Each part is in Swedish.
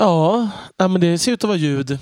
Ja, men det ser ut att vara ljud.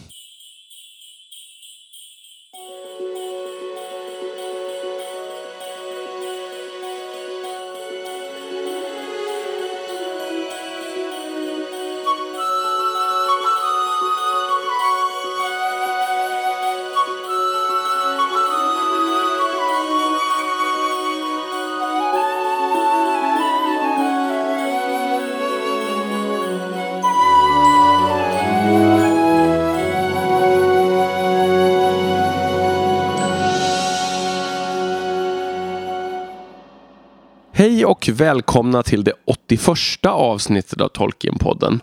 Välkomna till det 81 avsnittet av Tolkienpodden.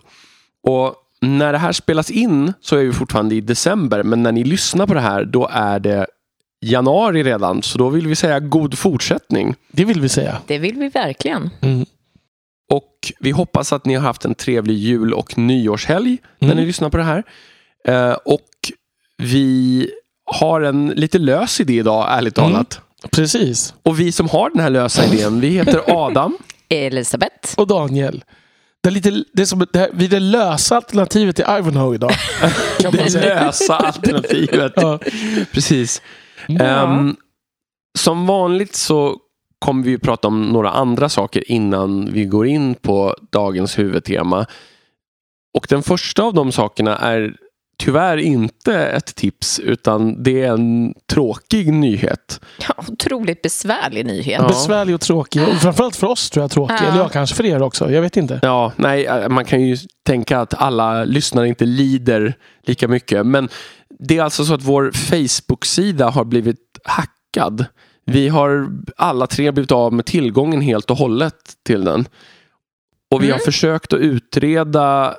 Och när det här spelas in så är vi fortfarande i december, men när ni lyssnar på det här då är det januari redan, så då vill vi säga god fortsättning. Det vill vi säga. Det vill vi verkligen. Mm. Och vi hoppas att ni har haft en trevlig jul och nyårshelg när Mm. ni lyssnar på det här. Eh, och vi har en lite lös idé idag, ärligt Mm. talat. Precis. Och vi som har den här lösa idén, vi heter Adam. Elisabeth. Och Daniel. Det är, lite, det är som det här, vi är det lösa alternativet till Ivanhoe idag. Det lösa alternativet. Ja. Precis. Ja. Ehm, som vanligt så kommer vi prata om några andra saker innan vi går in på dagens huvudtema. Och den första av de sakerna är tyvärr inte ett tips utan det är en tråkig nyhet. Ja, otroligt besvärlig nyhet. Ja. Besvärlig och tråkig. Och framförallt för oss tror jag tråkig. Ja. Eller ja, kanske för er också. Jag vet inte. Ja, nej, eh, man kan ju tänka att alla lyssnare inte lider lika mycket. Men det är alltså så att vår Facebook-sida har blivit hackad. Vi har alla tre blivit av med tillgången helt och hållet till den. Och vi har Mm. försökt att utreda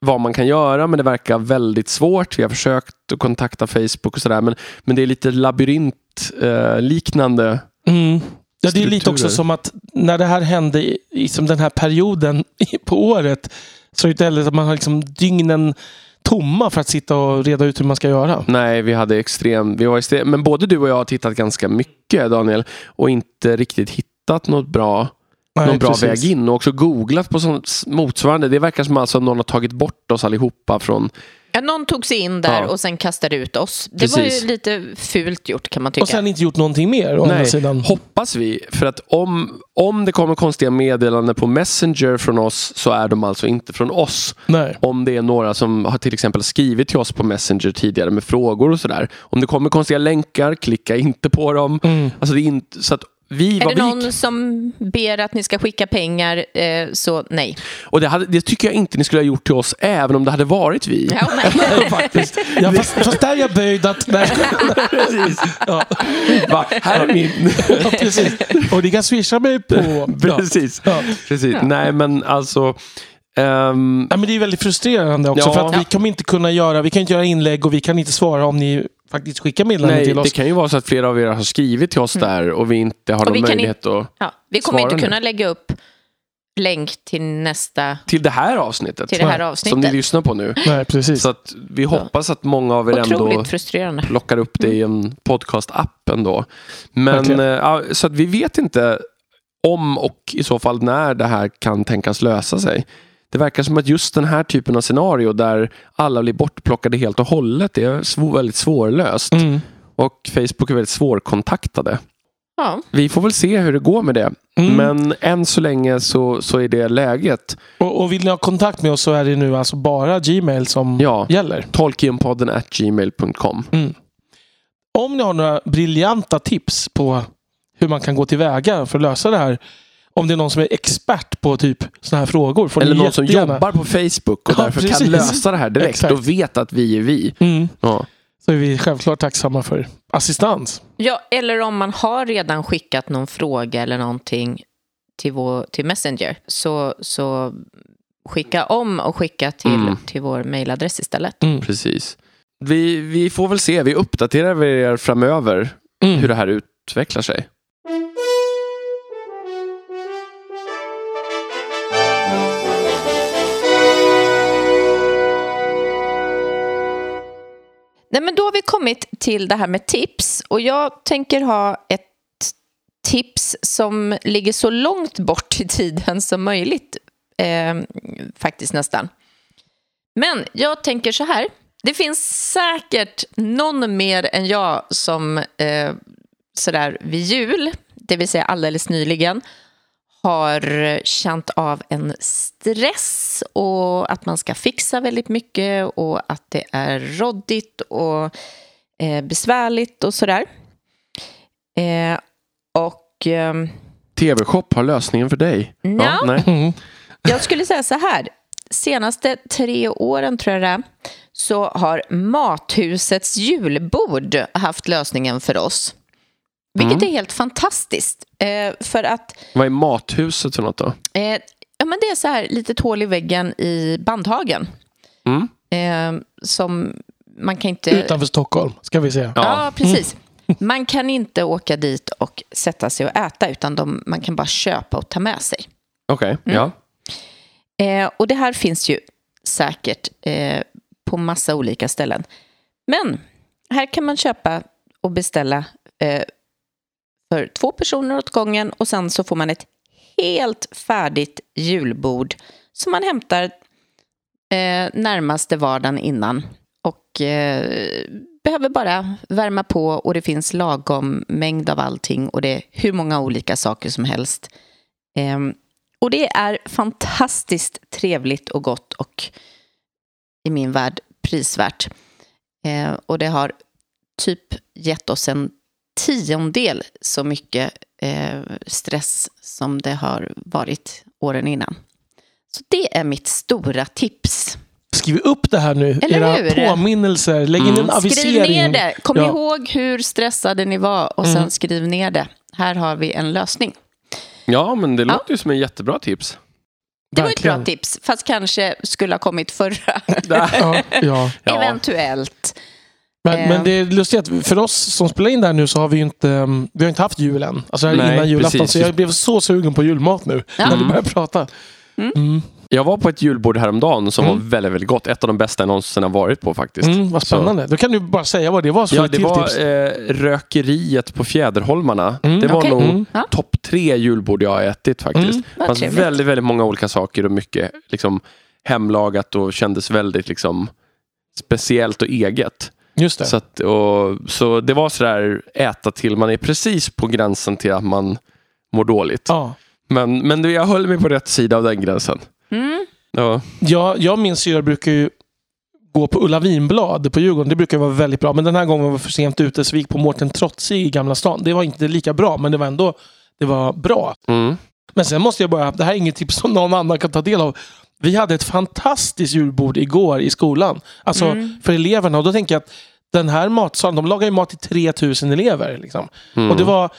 vad man kan göra men det verkar väldigt svårt. Vi har försökt att kontakta Facebook och sådär men, men det är lite labyrintliknande. Eh. Mm. Ja, det är lite också som att när det här hände i, i som den här perioden på året så är det inte heller att man har liksom dygnen tomma för att sitta och reda ut hur man ska göra. Nej, vi hade extrem, vi var extrem, men både du och jag har tittat ganska mycket Daniel och inte riktigt hittat något bra, Nej, någon bra precis. väg in och också googlat på sånt motsvarande. Det verkar som alltså att någon har tagit bort oss allihopa från... Ja, någon tog sig in där Ja. och sen kastade ut oss. Det var Precis. ju lite fult gjort kan man tycka. Och sen inte gjort någonting mer å andra Nej, sidan. hoppas vi. För att om, om det kommer konstiga meddelanden på Messenger från oss så är de alltså inte från oss. Nej. Om det är några som har till exempel skrivit till oss på Messenger tidigare med frågor och sådär. Om det kommer konstiga länkar, klicka inte på dem. Mm. Alltså det är inte, så att vi, är det vi någon som ber att ni ska skicka pengar, eh, så nej. Och det, hade, det tycker jag inte ni skulle ha gjort till oss även om det hade varit vi. Ja, nej. Faktiskt. Ja, fast, fast där är jag böjd att... Nej. Precis. Ja. Va? Här är min. Ja, precis. Och ni kan swisha mig på... Ja. Precis. Ja. Precis. Ja. Nej men alltså. Ehm, Ja, men det är väldigt frustrerande också Ja. för att vi kommer inte kunna göra, vi kan inte göra inlägg och vi kan inte svara om ni faktiskt skickar meddelanden till det oss. kan ju vara så att flera av er har skrivit till oss där och vi inte har Och någon möjlighet att... Ja, vi kommer Svara inte nu. kunna lägga upp länk till nästa, Till det här avsnittet. till det här Som ni avsnittet. lyssnar på nu. Nej, precis. Så att vi hoppas att många av er ändå Otroligt plockar upp det i en podcast-app ändå. Men ja, så att vi vet inte om och i så fall när det här kan tänkas lösa sig. Det verkar som att just den här typen av scenario där alla blir bortplockade helt och hållet det är svår, väldigt svårlöst. Mm. Och Facebook är väldigt svårkontaktade. Ja, Vi får väl se hur det går med det. Mm. Men än så länge så, så är det läget. Och, och vill ni ha kontakt med oss så är det nu alltså bara Gmail som Ja. gäller. Tolkienpodden at gmail.com. Mm. Om ni har några briljanta tips på hur man kan gå tillväga för att lösa det här. Om det är någon som är expert på typ sådana här frågor. Får Eller någon som jättegärna- jobbar på Facebook och Ja, därför precis. kan lösa det här direkt Exakt. och vet att vi är vi. Mm. Ja. Så är vi självklart tacksamma för assistans. ja, eller om man har redan skickat någon fråga eller någonting till, vår, till Messenger, så, så skicka om och skicka till, Mm. till vår mejladress istället. Mm. Precis. Vi, vi får väl se, vi uppdaterar er framöver Mm. hur det här utvecklar sig. Nej, men då har vi kommit till det här med tips och jag tänker ha ett tips som ligger så långt bort i tiden som möjligt. Eh, faktiskt nästan. Men jag tänker så här. Det finns säkert någon mer än jag som eh, sådär vid jul, det vill säga alldeles nyligen, har känt av en stress och att man ska fixa väldigt mycket och att det är råddigt och eh, besvärligt och sådär. Eh, och... Eh, TV-shop har lösningen för dig. Ja. nej. Mm. jag skulle säga så här. Senaste tre åren tror jag det är, så har Mathusets julbord haft lösningen för oss. Vilket är helt fantastiskt. Eh, för att Vad är mathuset för något då? eh, ja, men det är så här litet hål i väggen i Bandhagen. Mm. Eh, som man kan inte... Utanför Stockholm, ska vi säga. Ja. Ja, precis. Man kan inte åka dit och sätta sig och äta utan de, man kan bara köpa och ta med sig. Okej, Mm. ja. Eh, och det här finns ju säkert eh, på massa olika ställen. Men här kan man köpa och beställa eh, för två personer åt gången och sen så får man ett helt färdigt julbord som man hämtar eh, närmaste vardagen innan. Och eh, behöver bara värma på och det finns lagom mängd av allting och det är hur många olika saker som helst. Eh, och det är fantastiskt trevligt och gott och i min värld prisvärt. Eh, och det har typ gett oss en tiondel så mycket eh, stress som det har varit åren innan. Så det är mitt stora tips. Skriv upp det här nu. Eller Era hur? påminnelser. Lägg in en Mm. avisering. Skriv ner det. Kom Ja. ihåg hur stressade ni var och sen Mm. skriv ner det. Här har vi en lösning. Ja, men det låter ju som en jättebra tips. Det var ett bra Verkligen. tips, fast kanske skulle ha kommit förra. Ja, ja. Ja. Eventuellt. Men, Eh. men det är lustigt att för oss som spelar in det här nu så har vi ju inte, um, vi har inte haft jul än. Alltså det här är Nej, innan julafton. precis. Så jag blev så sugen på julmat nu Ja. när vi började prata. Mm. Jag var på ett julbord häromdagen som Mm. var väldigt, väldigt gott. Ett av de bästa jag någonsin har varit på faktiskt. Mm, vad spännande. Då kan du bara säga vad det var så Ja, du det var eh, Rökeriet på Fjäderholmarna. Mm, det var okej. nog Mm. Topp tre julbord jag har ätit faktiskt. Mm, det fanns trevligt. väldigt, väldigt många olika saker och mycket liksom, hemlagat och kändes väldigt liksom, speciellt och eget. Just det. Så, att, och, så det var sådär äta till man är precis på gränsen till att man mår dåligt. Ja. Men, men jag höll mig på rätt sida av den gränsen. Mm. Ja. Jag, jag och min syrra brukar ju gå på Ulla Vinblad på Djurgården. Det brukar vara väldigt bra. Men den här gången var vi för sent ute så vi gick på Mårten Trotzig i Gamla stan. Det var inte lika bra, men det var ändå det var bra. Mm. Men sen måste jag bara, det här är inget tips som någon annan kan ta del av. Vi hade ett fantastiskt julbord igår i skolan. Alltså Mm. för eleverna. Och då tänker jag att den här matsalen, de lagar ju mat till 3000 elever. Liksom. Mm. Och det var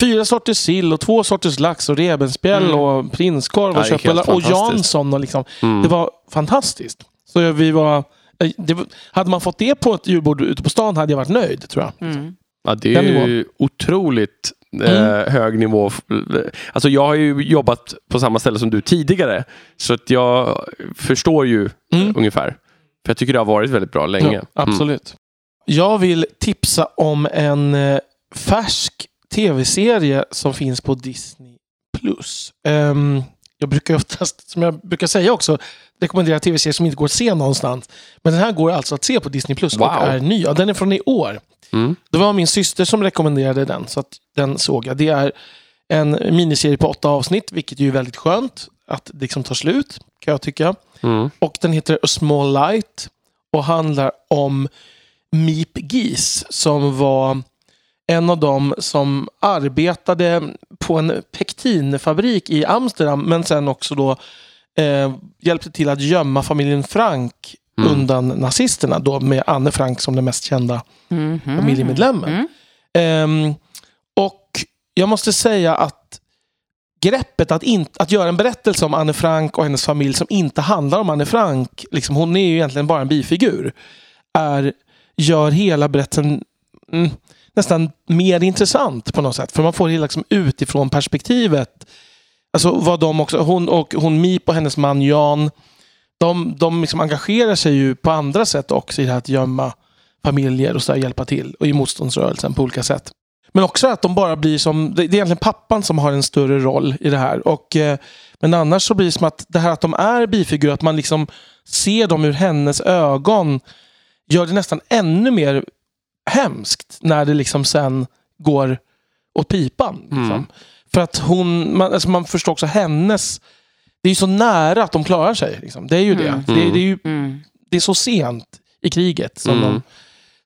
fyra sorters sill och två sorters lax och revbensspjäll Mm. och prinskorv och köttbullar och. Jansson. Och liksom. Mm. Det var fantastiskt. Så vi var, eh, det, hade man fått det på ett julbord ute på stan hade jag varit nöjd tror jag. Mm. Ja, det är ju otroligt Mm. hög nivå. Alltså jag har ju jobbat på samma ställe som du tidigare. Så att jag förstår ju Mm. ungefär. För jag tycker det har varit väldigt bra länge. Ja, absolut. Jag vill tipsa om en eh, färsk tv-serie som finns på Disney+. Plus. Ehm, jag brukar oftast, som jag brukar säga också, rekommendera tv-serier som inte går att se någonstans. Men den här går alltså att se på Disney Plus och Wow. är ny. Ja, den är från i år. Mm. Det var min syster som rekommenderade den, så att den såg jag. Det är en miniserie på åtta avsnitt, vilket ju är väldigt skönt att det liksom tar slut, kan jag tycka. Mm. Och den heter A Small Light och handlar om Meep Geese som var en av dem som arbetade på en pektinfabrik i Amsterdam men sen också då eh, hjälpte till att gömma familjen Frank Mm. undan nazisterna då med Anne Frank som den mest kända Mhm. familjemedlemmen. Mm. Ehm, och jag måste säga att greppet att, in, att göra en berättelse om Anne Frank och hennes familj som inte handlar om Anne Frank, liksom, hon är ju egentligen bara en bifigur, är, gör hela berättelsen mm, nästan mer intressant på något sätt. För man får det liksom utifrån perspektivet. Alltså vad de också, hon och hon Mip och hennes man Jan, de, de liksom engagerar sig ju på andra sätt också i det här att gömma familjer och så där, hjälpa till och i motståndsrörelsen på olika sätt. Men också att de bara blir som, det är egentligen pappan som har en större roll i det här. Och, eh, men annars så blir det som att det här att de är bifigurer, att man liksom se dem ur hennes ögon gör det nästan ännu mer hemskt när det liksom sen går åt pipan. Liksom. Mm. För att hon, man, alltså man förstår också hennes... Det är ju så nära att de klarar sig. Liksom. Det är ju det. Mm. Det, det, är ju, Mm. det är så sent i kriget som, Mm. de,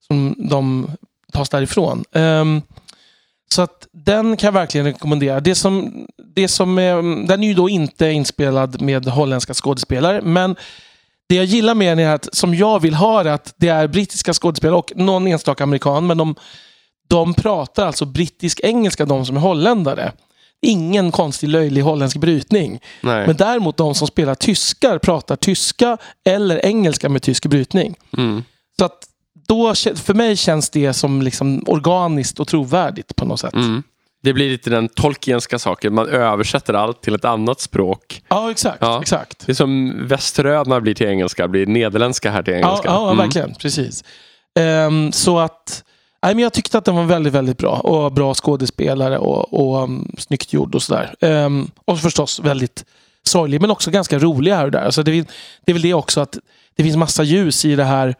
som de tas därifrån. Ehm, så att den kan jag verkligen rekommendera. Det som, det som är, den är ju då inte inspelad med holländska skådespelare. Men det jag gillar med den är att, som jag vill ha det, att det är brittiska skådespelare och någon enstaka amerikan. Men de, de pratar alltså brittisk-engelska, de som är holländare. Ingen konstig löjlig holländsk brytning. Nej. Men däremot de som spelar tyskar pratar tyska eller engelska med tysk brytning. Mm. Så att då, för mig känns det som liksom organiskt och trovärdigt på något sätt. Mm. Det blir lite den tolkienska saken. Man översätter allt till ett annat språk. Ja, exakt. Ja. exakt. Det är som västerödna blir till engelska, blir nederländska här till Ja, engelska. ja Mm. verkligen. Precis. Ehm, så att nej, men jag tyckte att den var väldigt, väldigt bra. Och bra skådespelare och, och um, snyggt gjord och sådär. Um, och förstås väldigt sorglig, men också ganska rolig här och där. Alltså det, är- det är väl det också att det finns massa ljus i det här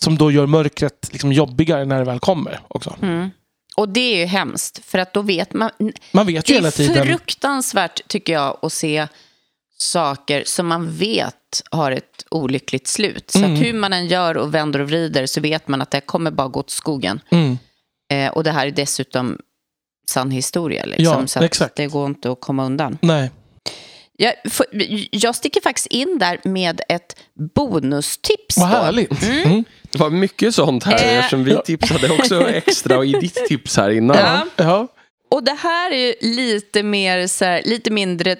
som då gör mörkret liksom jobbigare när det väl kommer. också. Mm. Och det är ju hemskt, för att då vet man... Man vet Det är fruktansvärt, tycker jag, att se saker som man vet har ett olyckligt slut. Så Mm. att hur man än gör och vänder och vrider så vet man att det kommer bara gå åt skogen. Mm. Eh, och det här är dessutom sann historia. Liksom, Ja, så att exakt. det går inte att komma undan. Nej. Jag, får- jag sticker faktiskt in där med ett bonustips. Vad då. härligt. Mm. Det var mycket sånt här Eh. eftersom vi tipsade också extra i ditt tips här innan. Ja. Ja. Och det här är ju lite, mer, så här, lite mindre eh,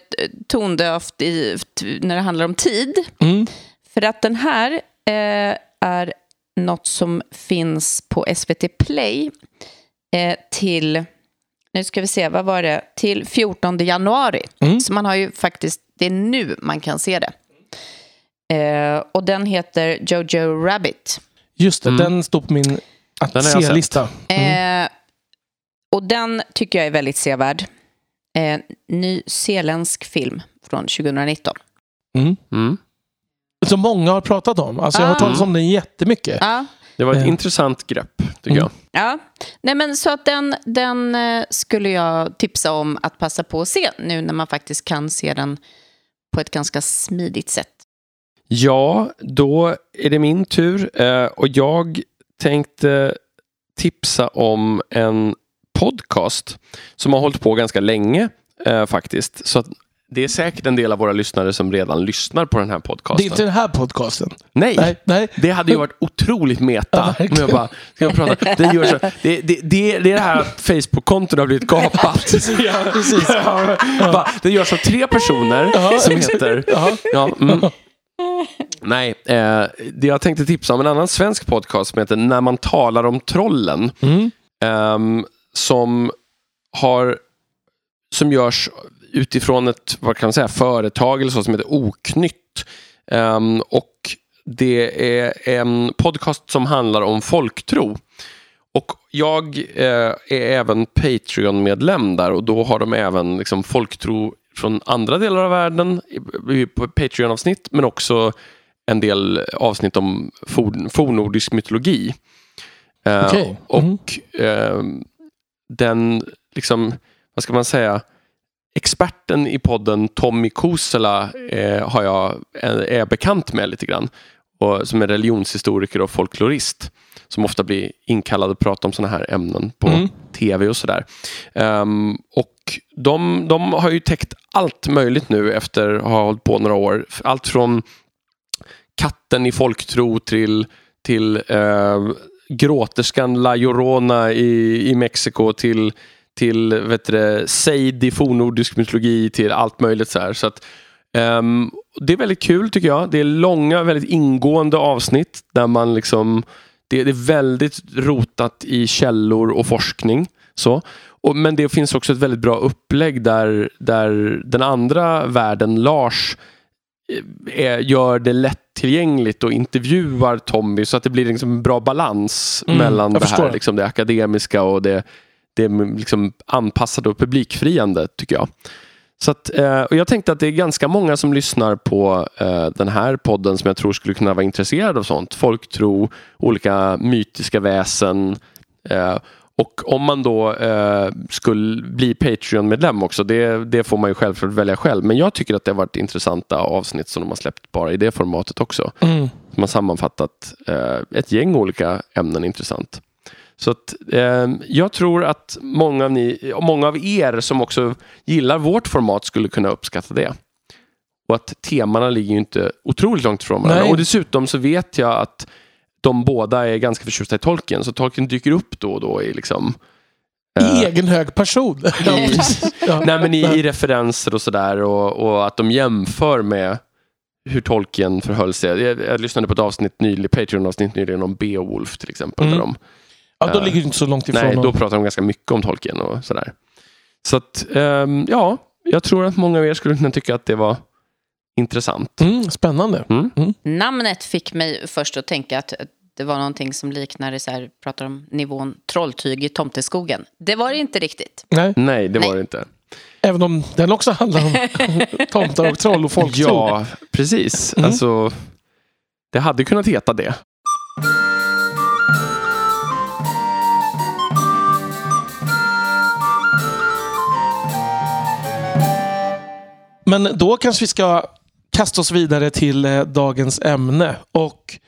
tondövt i, när det handlar om tid. Mm. För att den här eh, är något som finns på SVT Play eh, till, nu ska vi se, vad var det, till 14 januari. Mm. Så man har ju faktiskt, det är nu man kan se det. Eh, och den heter Jojo Rabbit. Just det, Mm. den står på min att se-lista. Mm. Och den tycker jag är väldigt sevärd. Eh, nyzeeländsk film från 2019. Mm. Mm. Som många har pratat om. Alltså, jag har hört Ah. talas om den jättemycket. Ja, Det var ett Eh. intressant grepp, tycker Mm. jag. ja. Nej, men så att den, den eh, skulle jag tipsa om att passa på att se nu när man faktiskt kan se den på ett ganska smidigt sätt. Ja, då är det min tur eh, och jag tänkte tipsa om en podcast som har hållit på ganska länge eh, faktiskt. Så att det är säkert en del av våra lyssnare som redan lyssnar på den här Det är podcasten. inte den här podcasten. Nej, Nej, nej. det hade ju varit otroligt Ja, meta. om jag bara, ska jag prata? Det, gör så, det, det, det, är det här att Facebook-kontot har blivit gapat. Ja, precis. Bara, Det görs av tre personer Ja, som heter... Ja. Ja, mm. Nej, eh, det jag tänkte tipsa om en annan svensk podcast som heter När man talar om trollen. Mm. ehm, som har som görs utifrån ett vad kan man säga, företag eller så som heter Oknytt. Ehm, och det är en podcast som handlar om folktro. Och jag eh, är även Patreon-medlem där och då har de även liksom, folktro från andra delar av världen på Patreon-avsnitt men också en del avsnitt om for, fornordisk mytologi. Eh, Okej. Och eh, den, liksom, vad ska man säga, experten i podden Tommy Kosela eh, har jag, är, är bekant med lite grann. Och, som är religionshistoriker och folklorist. Som ofta blir inkallad att prata om sådana här ämnen på Mm. tv och sådär. Ehm, och de, de har ju täckt allt möjligt nu efter att ha hållit på några år. Allt från katten i folktro till, till eh, gråterskan La Llorona i, i Mexiko till, till vet du, Seid i fornnordisk mytologi till allt möjligt så här. Så att, um, det är väldigt kul tycker jag. Det är långa, väldigt ingående avsnitt där man liksom det, det är väldigt rotat i källor och forskning. Så. Och, men det finns också ett väldigt bra upplägg där, där den andra världen, Lars, är, gör det lättillgängligt och intervjuar Tommy så att det blir liksom en bra balans Mm, mellan det här liksom det akademiska och det, det liksom anpassade och publikfriande tycker jag. Så att, eh, och jag tänkte att det är ganska många som lyssnar på eh, den här podden som jag tror skulle kunna vara intresserade av sånt. Folktro, olika mytiska väsen. Och om man då eh, skulle bli Patreon-medlem också, det, det får man ju självklart välja själv. Men jag tycker att det har varit intressanta avsnitt som de har släppt bara i det formatet också. Mm. Som har sammanfattat eh, ett gäng olika ämnen intressant. Så att, eh, jag tror att många av, ni, många av er som också gillar vårt format skulle kunna uppskatta det. Och att temana ligger ju inte otroligt långt ifrån varandra. Nej. Och dessutom så vet jag att de båda är ganska förtjusta i tolken. Så tolken dyker upp då och då i liksom... I eh, egen hög person. i, Ja. nej, men i, i referenser och sådär och, och att de jämför med hur tolken förhöll sig. Jag, jag lyssnade på ett avsnitt nyligen, Patreon-avsnitt nyligen om Beowulf till exempel. Mm. Där de, ja, då ligger det inte så långt ifrån. nej, då och- pratar de ganska mycket om tolken och sådär. Så att, ehm, ja, jag tror att många av er skulle kunna tycka att det var intressant. mm, spännande. Namnet fick mig först att tänka att det var någonting som liknade, så här, pratar om nivån trolltyg i tomteskogen. Det var det inte riktigt. Nej, Nej, det var Nej. det inte. även om den också handlar om tomtar och troll och folktro. Ja, precis. Mm. Alltså, det hade kunnat heta det. Men då kanske vi ska kasta oss vidare till eh, dagens ämne. Och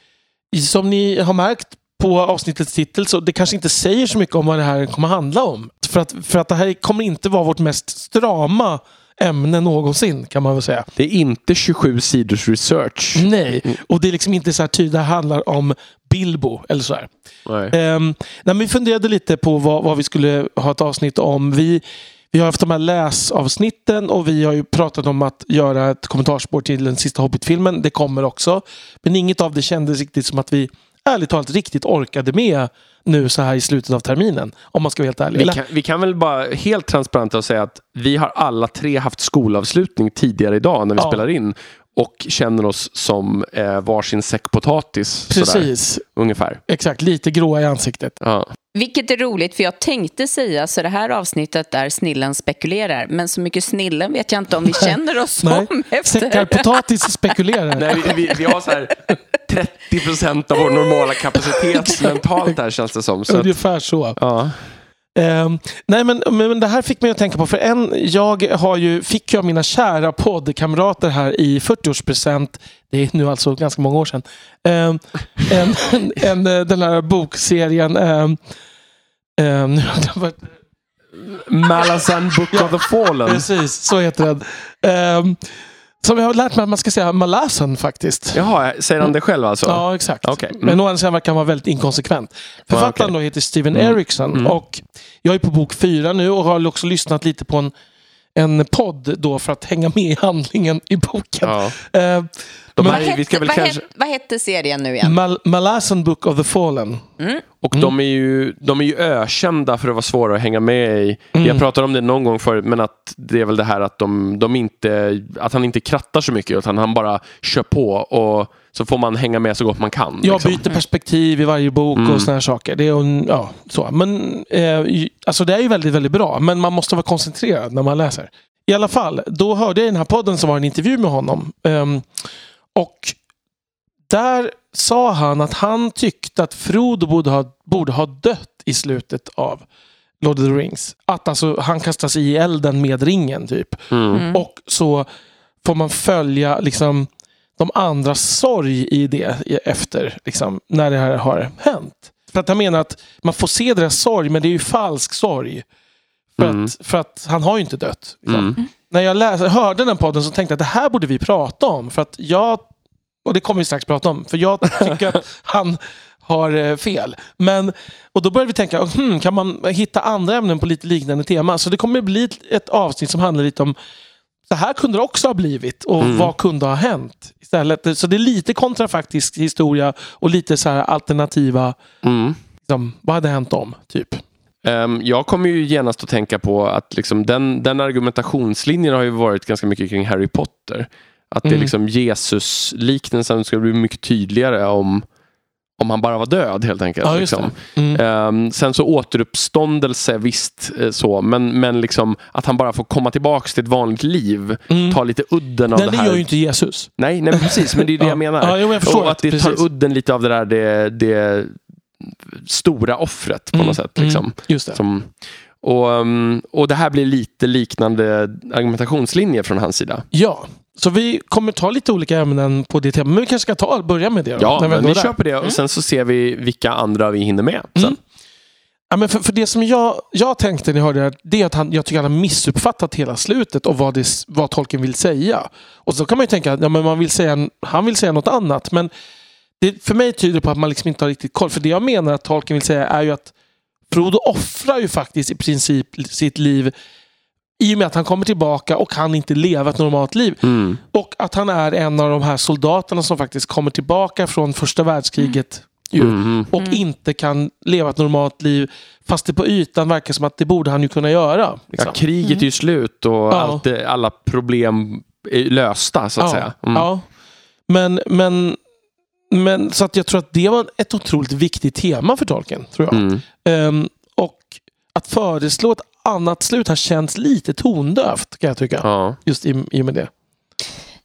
som ni har märkt på avsnittets titel så det kanske inte säger så mycket om vad det här kommer handla om. För att, för att det här kommer inte vara vårt mest strama ämne någonsin kan man väl säga. Det är inte 27 sidors research. Nej, och det är liksom inte så här tydligt. Det handlar om Bilbo eller så här. Nej. Um, nej, men vi funderade lite på vad, vad vi skulle ha ett avsnitt om. Vi, vi har haft de här läsavsnitten och vi har ju pratat om att göra ett kommentarsspår till den sista Hobbit-filmen. Det kommer också. Men inget av det kändes riktigt som att vi ärligt talat riktigt orkade med nu så här i slutet av terminen. Om man ska vara helt ärlig. Vi kan, vi kan väl bara helt transparent och säga att vi har alla tre haft skolavslutning tidigare idag när vi Ja. spelar in. Och känner oss som eh, varsin säck potatis. Sådär, Precis, ungefär. exakt. Lite gråa i ansiktet. Ja. Vilket är roligt, för jag tänkte säga så det här avsnittet där snillen spekulerar. Men så mycket snillen vet jag inte om vi känner oss Nej, som efter. Säckar potatis spekulerar. Nej, vi, vi, vi har så här 30 procent av vår normala kapacitet mentalt här känns det som. Så att, Ungefär så. ja. Ehm, nej men, men det här fick mig att tänka på, för en, jag har ju, fick ju av mina kära poddkamrater här i 40-årspresent, det är nu alltså ganska många år sedan, ehm, en, en, en, eh, den här bokserien um, um, Malazan Book of the Fallen. Precis, så heter den. Som jag har lärt mig att man ska säga Malasan faktiskt. Jaha, säger han det själv alltså? Ja, exakt. Okej. Mm. Men å andra sidan verkar han vara väldigt inkonsekvent. Författaren okej. då heter Steven Mm. Erickson Mm. och jag är på bok fyra nu och har också lyssnat lite på en, en podd då för att hänga med i handlingen i boken. Ja. Eh, De här, vi hette, ska väl vad, kanske... hette, vad hette serien nu igen? Mal- Malazan Book of the Fallen. Och de, är ju, de är ju ökända för att vara svåra att hänga med i. Mm. Jag pratade om det någon gång förut, men att det är väl det här att, de, de inte, att han inte krattar så mycket, utan han bara kör på och så får man hänga med så gott man kan. Jag liksom. byter perspektiv i varje bok Mm. och såna här saker. Det är, ja, så. Men, eh, ju- alltså det är ju väldigt, väldigt bra. Men man måste vara koncentrerad när man läser. I alla fall, då hörde jag i den här podden som var en intervju med honom. Ehm, och där sa han att han tyckte att Frodo borde ha, borde ha dött i slutet av Lord of the Rings. Att alltså han kastas i elden med ringen typ. Mm. Och så får man följa liksom de andras sorg i det efter, liksom, när det här har hänt. För att han menar att man får se deras sorg, men det är ju falsk sorg. För, Mm. att, för att han har ju inte dött. Liksom. Mm. När jag läste, hörde den podden så tänkte jag att det här borde vi prata om. För att jag, och det kommer vi strax prata om, för jag tycker att han har eh, fel. Men, och då började vi tänka, hmm, kan man hitta andra ämnen på lite liknande tema? Så det kommer bli ett, avsnitt som handlar lite om så här kunde det också ha blivit och Mm. vad kunde ha hänt istället. Så det är lite kontrafaktisk historia och lite så här alternativa, Mm. liksom, vad hade hänt om? Typ. Ehm, jag kommer ju genast att tänka på att liksom den, den argumentationslinjen har ju varit ganska mycket kring Harry Potter. Att det är Mm. liksom Jesus-liknelsen ska bli mycket tydligare om, om han bara var död helt enkelt. Ja, liksom. det. Mm. Ehm, sen så återuppståndelse, visst eh, så, men, men liksom att han bara får komma tillbaka till ett vanligt liv. Mm. Ta lite udden av Nej, det det här. gör ju inte Jesus. Nej, nej precis, men det är det Ja. jag menar. Ja, jo, jag förstår och att det det, tar precis. udden lite av det där det, det stora offret på Mm, något sätt. Liksom. Det. Som, och, um, och det här blir lite liknande argumentationslinje från hans sida. Ja, så vi kommer ta lite olika ämnen på det temat. Men vi kanske ska ta, börja med det då, Ja, vi där. köper det och sen så ser vi vilka andra vi hinner med. Mm. Ja, men för, för det som jag, jag tänkte när jag hörde det här, det är att han, jag tycker han har missuppfattat hela slutet och vad, det, vad tolken vill säga. Och så kan man ju tänka att ja, men man vill säga, han vill säga något annat. Men det för mig tyder på att man liksom inte har riktigt koll. För det jag menar att tolken vill säga är ju att Frodo offrar ju faktiskt i princip sitt liv i och med att han kommer tillbaka och kan inte leva ett normalt liv. Mm. Och att han är en av de här soldaterna som faktiskt kommer tillbaka från första världskriget. Ju, Mhm. och inte kan leva ett normalt liv. Fast det på ytan verkar som att det borde han ju kunna göra. Liksom. Ja, kriget är ju slut och Ja. allt, det- alla problem är lösta så att säga. Mm. ja. Men, men, men så att jag tror att det var ett otroligt viktigt tema för tolken. Tror jag. Mm. Ehm, och att föreslå ett annat slut här känns lite tondövt kan jag tycka. Ja. Just i, i och med det.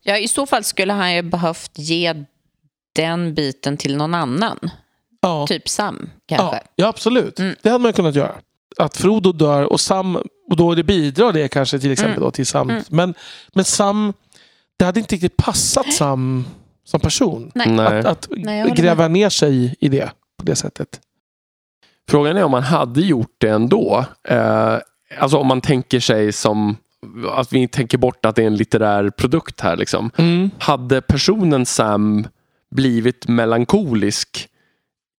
Ja, I så fall skulle han ju behövt ge den biten till någon annan. Ja. Typ Sam, Ja, kanske. ja absolut. Mm. Det hade man kunnat göra. Att Frodo dör och Sam, och då det bidrar det kanske till exempel Mm. då till Sam. Mm. Men, men Sam, det hade inte riktigt passat Sam som person. Nej. Att, att Nej, gräva ner sig i det på det sättet. Frågan är om man hade gjort det ändå. Eh, alltså om man tänker sig som att vi tänker bort att det är en litterär produkt här. Liksom. Hade personen Sam blivit melankolisk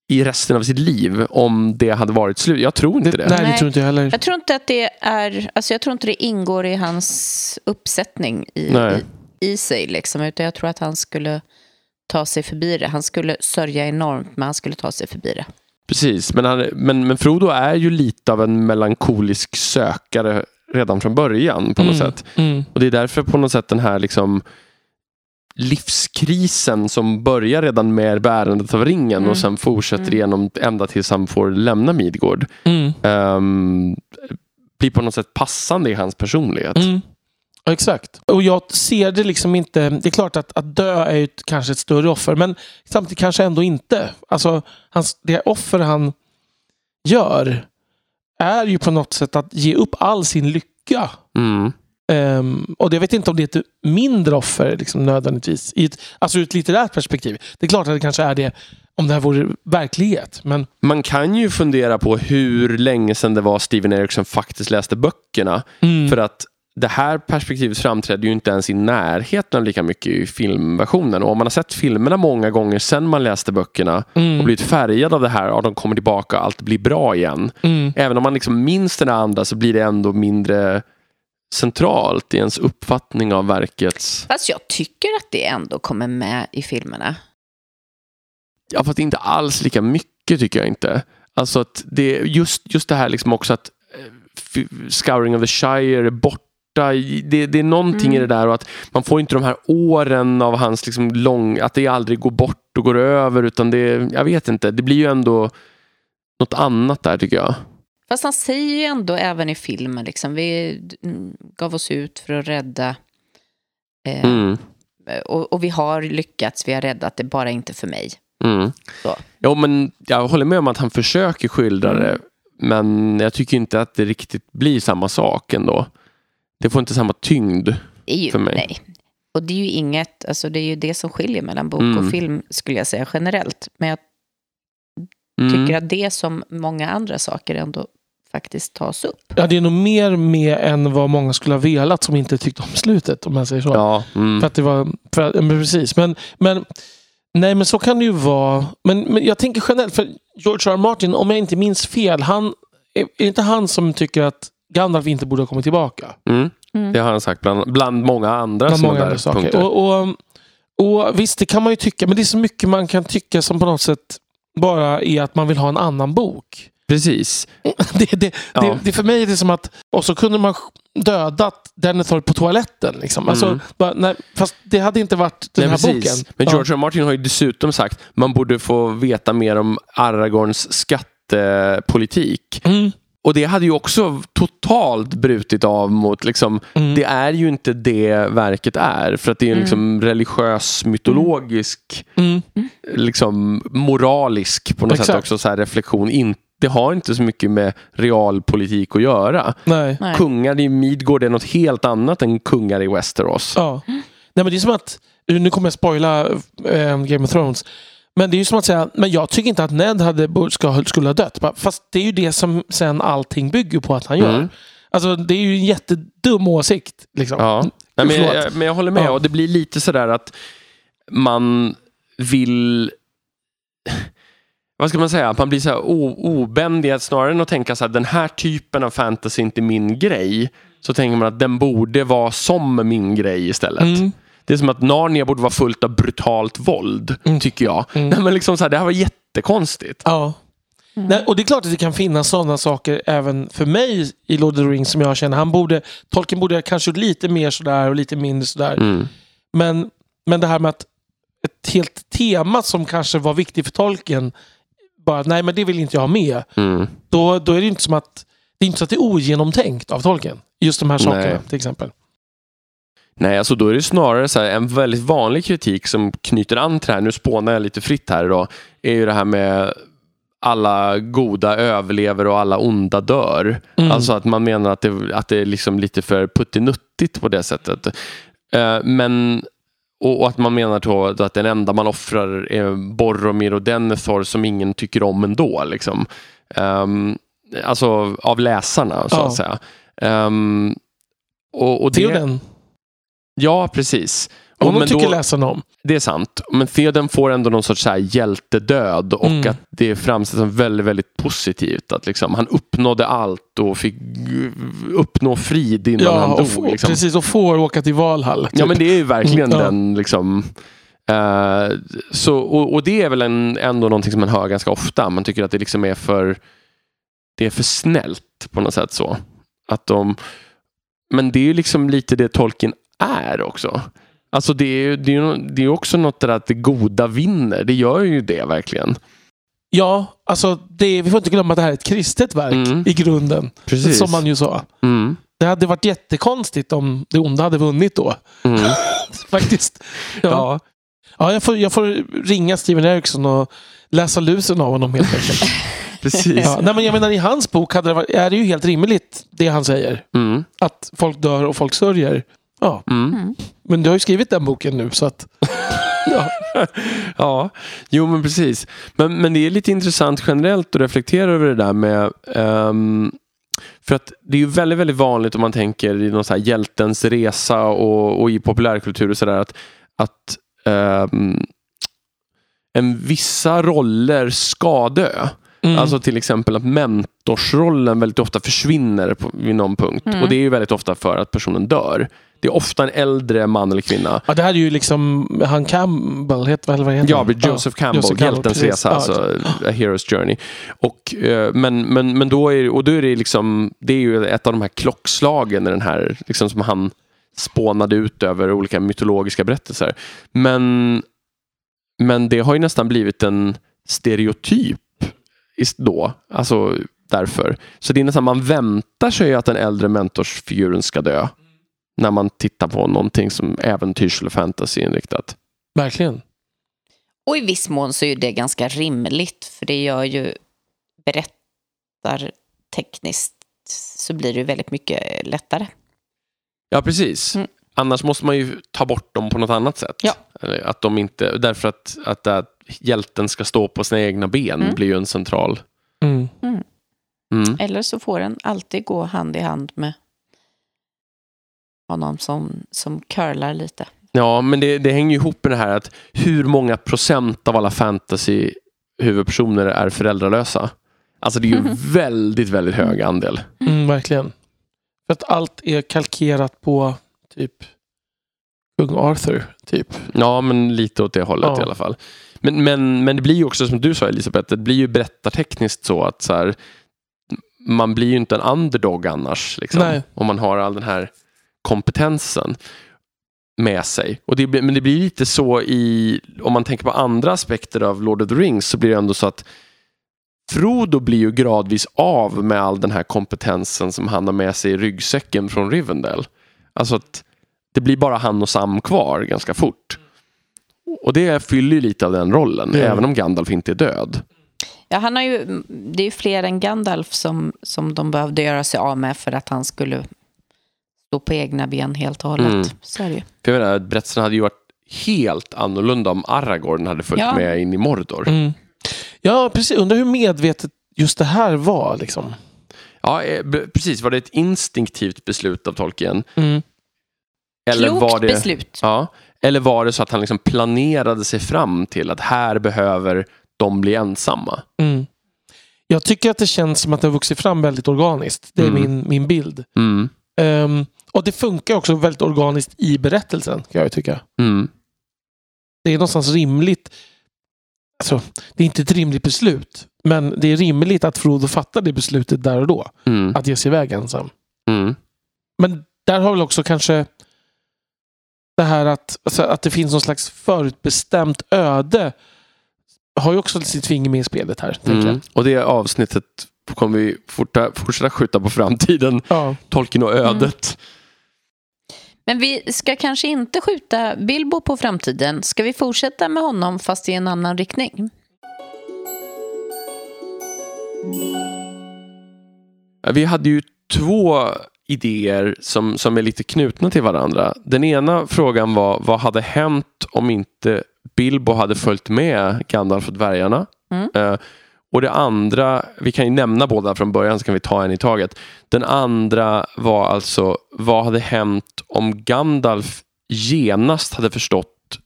i resten av sitt liv om det hade varit slut? Jag tror inte det. Nej, det tror inte jag heller. Jag tror inte att det är, alltså jag tror inte det ingår i hans uppsättning i, Nej. i, i sig. Liksom, utan jag tror att han skulle ta sig förbi det. Han skulle sörja enormt, men han skulle ta sig förbi det. Precis, men, han, men, men Frodo är ju lite av en melankolisk sökare redan från början på något Mm, sätt. mm, Och det är därför på något sätt den här liksom livskrisen som börjar redan med bärandet av ringen Mm. och sen fortsätter Mm. igenom ända tills han får lämna Midgård. mm, ehm, blir på något sätt passande i hans personlighet. Exakt. Och jag ser det liksom inte. Det är klart att, att dö är ju ett, kanske ett större offer, men samtidigt kanske ändå inte. Alltså, hans, det offer han gör är ju på något sätt att ge upp all sin lycka. Mm. Ehm, och jag vet inte om det är ett mindre offer liksom, nödvändigtvis. I ett, alltså ur ett litterärt perspektiv. Det är klart att det kanske är det om det här vore verklighet. Men Man kan ju fundera på hur länge sedan det var Steven Erickson faktiskt läste böckerna. Mm. För att det här perspektivet framträder ju inte ens i närheten lika mycket i filmversionen. Och om man har sett filmerna många gånger sedan man läste böckerna Mm. och blivit färgad av det här, och de kommer tillbaka och allt blir bra igen. Mm. Även om man liksom minns den andra så blir det ändå mindre centralt i ens uppfattning av verkets... Fast jag tycker att det ändå kommer med i filmerna. Ja, fast inte alls lika mycket tycker jag inte. Alltså att det just, just det här liksom också att eh, Scouring of the Shire är borta. Det, det är någonting Mm. i det där och att man får inte de här åren av hans liksom lång, att det aldrig går bort och går över utan det, jag vet inte, det blir ju ändå något annat där tycker jag. Fast han säger ju ändå även i filmen, liksom, vi mm, gav oss ut för att rädda. Eh, Mm. och, och vi har lyckats, vi har räddat det, bara inte för mig. Mm. Så. Jo, men jag håller med om att han försöker skildra det. Men jag tycker inte att det riktigt blir samma sak ändå. Det får inte samma tyngd. Ju, För mig. Nej. Och det är ju inget, alltså det är ju det som skiljer mellan bok Mm. och film skulle jag säga generellt. Men jag Mm. tycker att det som många andra saker ändå faktiskt tas upp. Ja, det är nog mer med än vad många skulle ha velat som inte tyckte om slutet. Om man säger så. Ja, mm. För att det var, för att, men precis. Men, men, nej, men så kan det ju vara. Men, men jag tänker generellt, för George R. R. Martin, om jag inte minns fel, han, är, är det inte han som tycker att Gandalf inte borde ha kommit tillbaka? Mm. Mm. Det har han sagt bland, bland många andra Bland sådana många där andra saker. punkter. Och, och, och visst, det kan man ju tycka, men det är så mycket man kan tycka som på något sätt bara är att man vill ha en annan bok. Precis. Det, det, Ja. det, det, för mig är det som att... Och så kunde man dödat Denethor på toaletten. Liksom. Alltså, Mm. bara, nej, fast det hade inte varit den Nej, här precis. boken. Men Ja. George R. R. Martin har ju dessutom sagt man borde få veta mer om Aragorns skattepolitik. Mm. Och det hade ju också totalt brutit av mot, liksom, Mm. det är ju inte det verket är. För att det är en Mm. liksom religiös, mytologisk, Mm. liksom moralisk på något sätt Exakt. också så här reflektion. In, det har inte så mycket med realpolitik att göra. Nej. Nej. Kungar i Midgård är något helt annat än kungar i Westeros. Ja. Nej, men det är som att... Nu kommer jag spoila eh, Game of Thrones. Men det är ju som att säga, men jag tycker inte att Ned hade, ska, skulle ha dött. Fast det är ju det som sen allting bygger på att han gör. Mm. Alltså det är ju en jättedum åsikt. Liksom. Ja. Nej, men, jag, men jag håller med. Ja. Och det blir lite sådär att man vill... Vad ska man säga? Att man blir så obändig. Snarare än att tänka så här, den här typen av fantasy är inte min grej. Så tänker man att den borde vara som min grej istället. Mm. Det är som att Narnia borde vara fullt av brutalt våld, Mm. tycker jag. Mm. Nej, men liksom så här, det här var jättekonstigt. Ja. Nej, och det är klart att det kan finnas sådana saker även för mig i Lord of the Rings som jag känner. Han borde, Tolkien borde kanske lite mer sådär och lite mindre sådär. Mm. Men, men det här med att ett helt tema som kanske var viktigt för Tolkien, bara nej men det vill inte jag ha med. Mm. Då, då är det inte som att det är inte så att det är ogenomtänkt av Tolkien. Just de här sakerna Nej. till exempel. Nej, alltså då är det snarare så här, en väldigt vanlig kritik som knyter an till det här, nu spånar jag lite fritt här idag, är ju det här med alla goda överlever och alla onda dör. Mm. Alltså att man menar att det, att det är liksom lite för puttinuttigt på det sättet. Eh, men och, att man menar då att den enda man offrar är Boromir och Denethor som ingen tycker om ändå. Liksom. Ehm, alltså av läsarna så Ja. att säga. Ehm, och, och det, Theoden, Ja, precis. Och, honom men tycker då, läsarna om. det är sant. Men Theoden får ändå någon sorts så här hjältedöd och Mm. att det framställs som väldigt, väldigt positivt. Att liksom, han uppnådde allt och fick uppnå frid innan Ja, han och, dog. få- liksom. precis. Och får åka till Valhall. Typ. Ja, men det är ju verkligen Mm, den liksom... eh, så, och, och det är väl en, ändå någonting som man hör ganska ofta. Man tycker att det liksom är för... Det är för snällt på något sätt så. Att de... Men det är ju liksom lite det Tolkien är också. Alltså det är ju det är, det är också något där att det goda vinner. Det gör ju det verkligen. Ja, alltså det, vi får inte glömma att det här är ett kristet verk Mm. i grunden. Precis. Som man ju sa. Mm. Det hade varit jättekonstigt om det onda hade vunnit då. Mm. Faktiskt. Ja. Ja. Ja, jag, får, jag får ringa Steven Eriksson och läsa lusen av honom helt enkelt. Precis. ja, nej, men jag menar, I hans bok hade det varit, är det ju helt rimligt det han säger. Mm. Att folk dör och folk sörjer. Ja, Mm. men du har ju skrivit den boken nu så att... ja. Ja, jo men precis. Men, men det är lite intressant generellt att reflektera över det där med ehm, för att det är ju väldigt, väldigt vanligt om man tänker i någon så här hjältens resa och, och i populärkultur och sådär att, att ehm, en vissa roller ska dö. Mm. Alltså till exempel att mentorsrollen väldigt ofta försvinner på, vid någon punkt. Mm. Och det är ju väldigt ofta för att personen dör. Det är ofta en äldre man eller kvinna ja, det här är ju liksom han Campbell, heter, eller vad heter Ja, Joseph Campbell, Joseph Campbell, Hjältens resa, Ja, alltså A Hero's Journey. Och, eh, men, men, men då är, och då är det liksom, det är ju ett av de här klockslagen i den här, liksom som han spånade ut över olika mytologiska berättelser. Men, men det har ju nästan blivit en stereotyp då, alltså därför. Så det är nästan, man väntar sig att den äldre mentorsfiguren ska dö. När man tittar på någonting som äventyrs eller fantasy-inriktat. Verkligen. Och i viss mån så är ju det ganska rimligt, för det gör ju berättartekniskt så blir det väldigt mycket lättare. Ja, precis. Mm. Annars måste man ju ta bort dem på något annat sätt. Ja. Att de inte, därför att, att, att hjälten ska stå på sina egna ben Mm. blir ju en central... Mm. Mm. Eller så får den alltid gå hand i hand med honom som, som curlar lite. Ja, men det, det hänger ju ihop med det här att hur många procent av alla fantasy huvudpersoner är föräldralösa? Alltså det är ju väldigt, väldigt hög andel. Mm, verkligen. För att allt är kalkerat på typ kung Arthur. Typ. Ja, men lite åt det hållet Ja. i alla fall. Men, men, men det blir ju också som du sa Elisabeth, det blir ju berättartekniskt så att så här, man blir ju inte en underdog annars. Liksom, om man har all den här kompetensen med sig. Och det, men det blir lite så i, om man tänker på andra aspekter av Lord of the Rings så blir det ändå så att Frodo blir ju gradvis av med all den här kompetensen som han har med sig i ryggsäcken från Rivendell. Alltså att det blir bara han och Sam kvar ganska fort. Och det fyller ju lite av den rollen, Det- även om Gandalf inte är död. Ja, han har ju, det är ju fler än Gandalf som, som de behövde göra sig av med för att han skulle stå på egna ben helt och hållet. Mm. Så är det ju. För jag menar, berättelsen hade ju varit helt annorlunda om Aragorn hade följt Ja. med in i Mordor. Mm. Ja, precis. Undrar hur medvetet just det här var. Liksom. Ja, eh, precis. Var det ett instinktivt beslut av Tolkien? Mm. Eller Klokt var det, beslut. Ja, eller var det så att han liksom planerade sig fram till att här behöver de bli ensamma? Mm. Jag tycker att det känns som att det har vuxit fram väldigt organiskt. Det är Mm. min, min bild. Mm. Ehm, och det funkar också väldigt organiskt i berättelsen, kan jag tycka. Mm. Det är någonstans rimligt. Alltså, det är inte ett rimligt beslut. Men det är rimligt att Frodo fattar det beslutet där och då. Mm. Att ge sig iväg ensam. Mm. Men där har väl också kanske det här att, alltså, att det finns någon slags förutbestämt öde har ju också sitt finger med i spelet här. Mm. jag. Och det avsnittet kommer vi forta, fortsätta skjuta på framtiden. Ja. Tolkien och ödet. Men vi ska kanske inte skjuta Bilbo på framtiden. Ska vi fortsätta med honom fast i en annan riktning? Vi hade ju två idéer som, som är lite knutna till varandra. Den ena frågan var vad hade hänt om inte Bilbo hade följt med Gandalf och dvärgarna? Mm. Eh, och det andra, vi kan ju nämna båda från början så kan vi ta en i taget. Den andra var alltså vad hade hänt om Gandalf genast hade förstått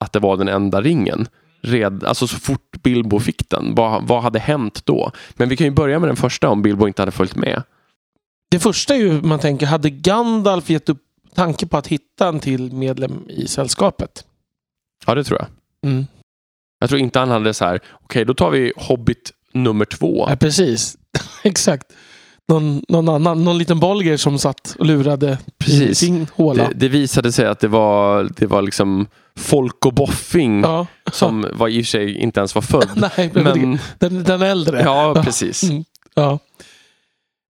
att det var den enda ringen? Red, alltså så fort Bilbo fick den, vad, vad hade hänt då? Men vi kan ju börja med den första om Bilbo inte hade följt med. Det första är ju man tänker, hade Gandalf gett upp tanke på att hitta en till medlem i sällskapet? Ja, det tror jag. Mm. Jag tror inte han hade så här, okej då tar vi Hobbit nummer två. Ja, precis. Exakt. Någon, någon annan, någon liten bolger som satt och lurade i Precis. sin håla. Det, det visade sig att det var, det var liksom folk och boffing Ja. som var i och för sig inte ens var född. Nej, men, den, den äldre. ja, precis. Mm. Ja.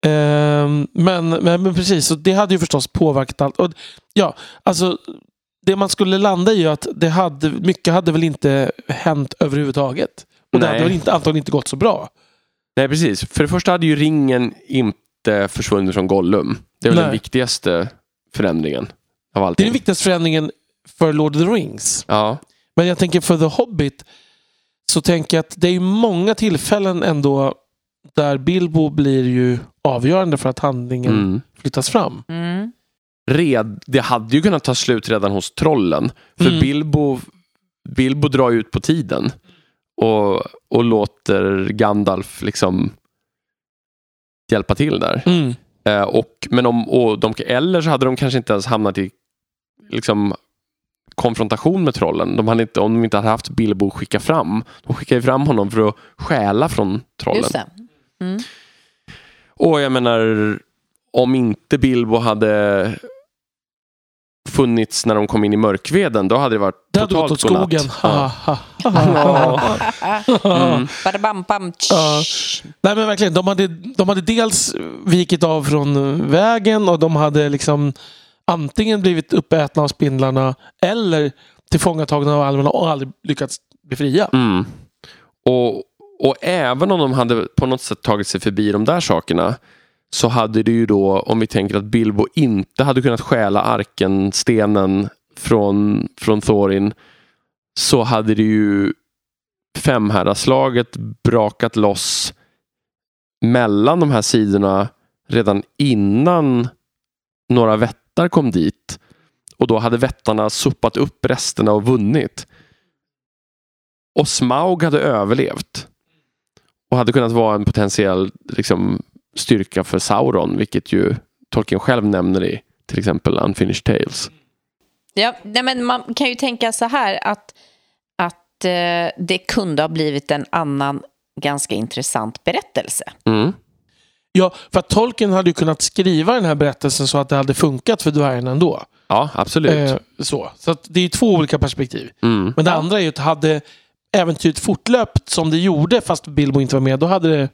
Ehm, men, men, men precis, så det hade ju förstås påverkat allt. Och, ja, alltså, det man skulle landa i är att det hade, mycket hade väl inte hänt överhuvudtaget. Och det Nej. hade väl inte, antagligen inte gått så bra. Nej, precis. För det första hade ju ringen inte försvunnit från Gollum. Det är väl Nej. den viktigaste förändringen av Det är allting. den viktigaste förändringen för Lord of the Rings. Ja, Men jag tänker för The Hobbit så tänker jag att det är många tillfällen ändå där Bilbo blir ju avgörande för att handlingen mm. flyttas fram. Mm. Red, det hade ju kunnat ta slut redan hos trollen. För Mm. Bilbo, Bilbo drar ut på tiden. Och, och låter Gandalf liksom hjälpa till där. Mm. Eh, och, men om, och de, eller så hade de kanske inte ens hamnat i liksom, konfrontation med trollen. De hade inte, om de inte hade haft Bilbo skicka fram. De skickade ju fram honom för att stjäla från trollen. Just det. Mm. Och jag menar, om inte Bilbo hade funnits när de kom in i mörkveden, då hade det varit Det totalt åt skogen. godnatt. Ha, Ja. Mm. Ja. Nej men verkligen, de hade, de hade dels vikit av från vägen och de hade liksom antingen blivit uppätna av spindlarna eller tillfångatagna av alverna och aldrig lyckats bli fria. Mm. Och, och även om de hade på något sätt tagit sig förbi de där sakerna så hade det ju då, om vi tänker att Bilbo inte hade kunnat stjäla arken, stenen från, från Thorin så hade det ju femherraslaget brakat loss mellan de här sidorna redan innan några vättar kom dit. Och då hade vättarna sopat upp resterna och vunnit. Och Smaug hade överlevt. Och hade kunnat vara en potentiell liksom, styrka för Sauron, vilket ju Tolkien själv nämner i till exempel Unfinished Tales. Ja, nej, men man kan ju tänka så här att, att eh, det kunde ha blivit en annan ganska intressant berättelse. Mm. Ja, för att Tolkien hade ju kunnat skriva den här berättelsen så att det hade funkat för dvärgarna ändå. Ja, absolut. Eh, så så att det är två olika perspektiv. Mm. Men det andra är ju att hade äventyret fortlöpt som det gjorde fast Bilbo inte var med, då hade det...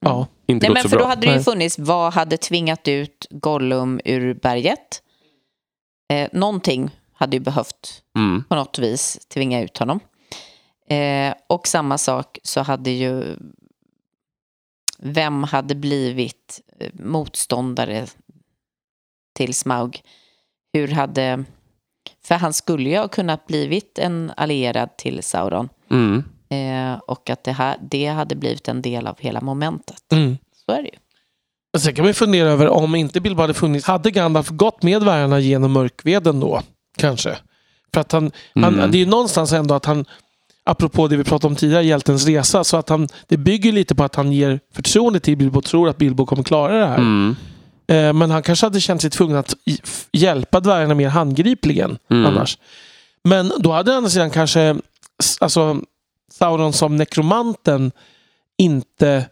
Ja. Inte Nej, gått men så för bra. då hade det ju funnits, vad hade tvingat ut Gollum ur berget? Eh, någonting hade ju behövt Mm. på något vis tvinga ut honom. Eh, och samma sak så hade ju vem hade blivit eh, motståndare till Smaug? Hur hade... För han skulle ju ha kunnat blivit en allierad till Sauron. Mm. Eh, och att det, här, det hade blivit en del av hela momentet. Mm. Så är det ju. Men sen kan man ju fundera över om inte Bilbo hade funnits, hade Gandalf gått med dvärgarna genom mörkveden då? Kanske. För att han, han, Mm. det är ju någonstans ändå att han, apropå det vi pratade om tidigare, hjältens resa, så att han, det bygger lite på att han ger förtroende till Bilbo och tror att Bilbo kommer klara det här. Mm. Eh, men han kanske hade känt sig tvungen att hjälpa dvärgarna mer handgripligen Mm. annars. Men då hade han sedan kanske, s- alltså Sauron som nekromanten inte,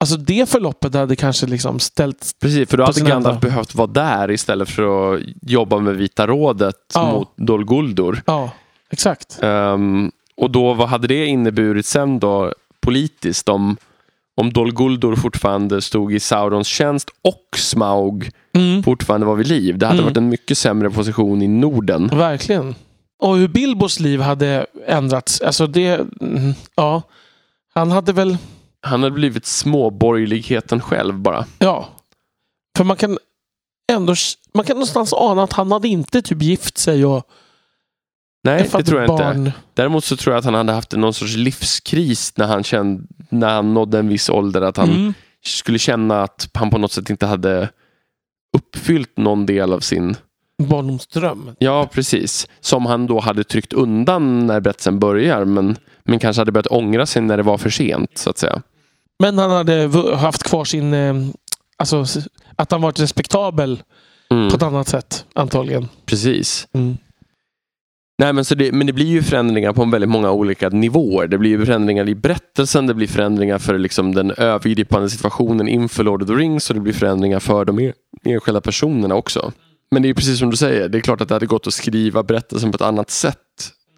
alltså det förloppet hade kanske liksom ställt Precis, för då hade Gandalf behövt vara där istället för att jobba med Vita rådet Ja. mot Dol Guldur. Ja, exakt. Ehm, och då, vad hade det inneburit sen då politiskt om, om Dol Guldur fortfarande stod i Saurons tjänst och Smaug Mm, fortfarande var vid liv? Det hade Mm. varit en mycket sämre position i Norden. verkligen. Och hur Bilbos liv hade ändrats. Alltså det, mm, ja. Han hade väl, Han hade blivit småborgerligheten själv bara. ja. För man kan ändå, man kan någonstans ana att han hade inte typ gift sig och Nej, det tror jag inte. barn. Däremot så tror jag att han hade haft någon sorts livskris när han, kände, när han nådde en viss ålder. Att han Mm. skulle känna att han på något sätt inte hade uppfyllt någon del av sin... Barndomsdröm. Ja, precis. Som han då hade tryckt undan när berättelsen börjar. Men, men kanske hade börjat ångra sig när det var för sent, så att säga. Men han hade haft kvar sin, eh, alltså att han varit respektabel Mm, på ett annat sätt antagligen. precis. Mm. Nej, men, så det, men det blir ju förändringar på väldigt många olika nivåer. Det blir ju förändringar i berättelsen, det blir förändringar för liksom den övergripande situationen inför Lord of the Rings och det blir förändringar för de en- enskilda personerna också. Men det är precis som du säger, det är klart att det hade gått att skriva berättelsen på ett annat sätt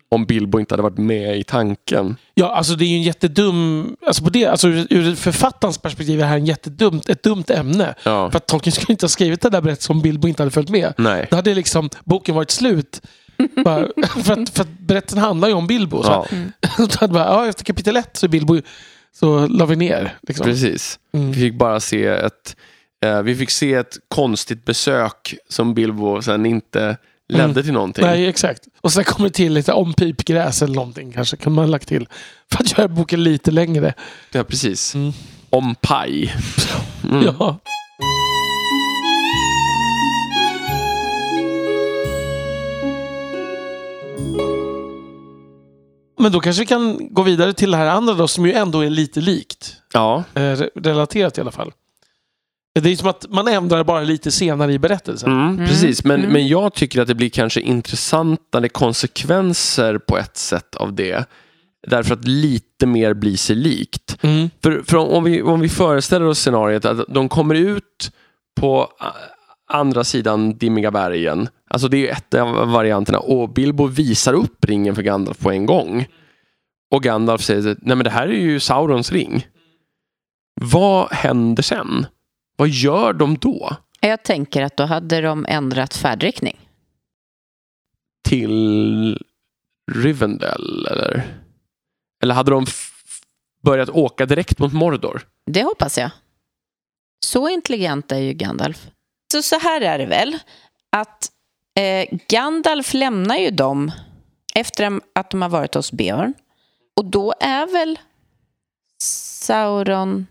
om Bilbo inte hade varit med i tanken. Ja, alltså det är ju en jättedum... Alltså på det, alltså ur författarens perspektiv är det här en jättedumt, ett dumt ämne. Ja. För att Tolkien skulle inte ha skrivit den där berättelsen om Bilbo inte hade följt med. Nej. Då hade liksom boken varit slut. Bara, för, att, för att berättelsen handlar ju om Bilbo. Så Ja, hade bara, ja, efter kapitel ett så Bilbo så la vi ner. Liksom. precis. Mm. Vi fick bara se ett eh, vi fick se ett konstigt besök som Bilbo sen inte ledde Mm. till någonting. Nej, exakt. Och sen kommer det till lite om pipgräs eller någonting kanske. Kan man ha lagt till. För att göra boken lite längre. Ja, precis. Mm. Om paj. Mm. Ja. Men då kanske vi kan gå vidare till det här andra då, som ju ändå är lite likt. ja. Eh, re- relaterat i alla fall. Det är som att man ändrar bara lite senare i berättelsen. Mm, Mm. Precis, men, Mm. men jag tycker att det blir kanske intressantare konsekvenser på ett sätt av det. Därför att lite mer blir sig likt. Mm. För, för om, vi, om vi föreställer oss scenariet att de kommer ut på andra sidan Dimmiga bergen. Alltså det är ju ett av varianterna. Och Bilbo visar upp ringen för Gandalf på en gång. Och Gandalf säger nej men det här är ju Saurons ring. Vad händer sen? Vad gör de då? Jag tänker att då hade de ändrat färdriktning. till Rivendell eller? Eller hade de börjat åka direkt mot Mordor? Det hoppas jag. Så intelligent är ju Gandalf. Så, så här är det väl, att eh, Gandalf lämnar ju dem efter att de har varit hos Beorn. Och då är väl Sauron...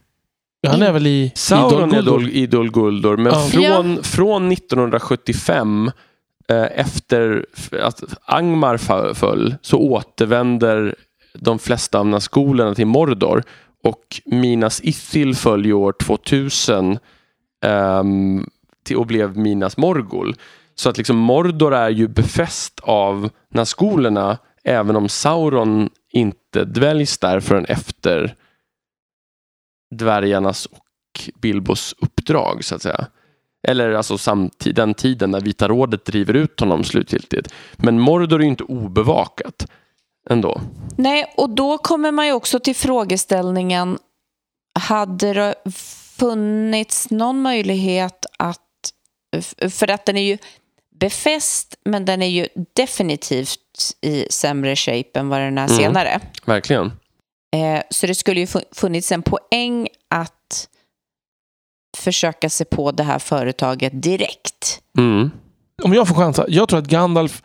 Ja, Han är väl i Sauron i är Dol Dol, i Dol Guldur, men Ja. från, från 1975 eh, efter att Angmar föll så återvänder de flesta av Nazgulerna till Mordor och Minas Ithil föll ju år 2000 ehm, till, och blev Minas Morgul. Så att liksom Mordor är ju befäst av Nazgulerna även om Sauron inte dväljs där förrän efter dvärgarnas och Bilbos uppdrag så att säga. Eller alltså samtid, den tiden när Vita rådet driver ut honom slutgiltigt. Men Mordor är ju inte obevakat ändå. Nej, och då kommer man ju också till frågeställningen, hade det funnits någon möjlighet att, för att den är ju befäst, men den är ju definitivt i sämre shape än vad den är Mm. senare. Verkligen. Eh, så det skulle ju fu- funnits en poäng att försöka se på det här företaget direkt. Mm. Om jag får chansa. Jag tror att Gandalf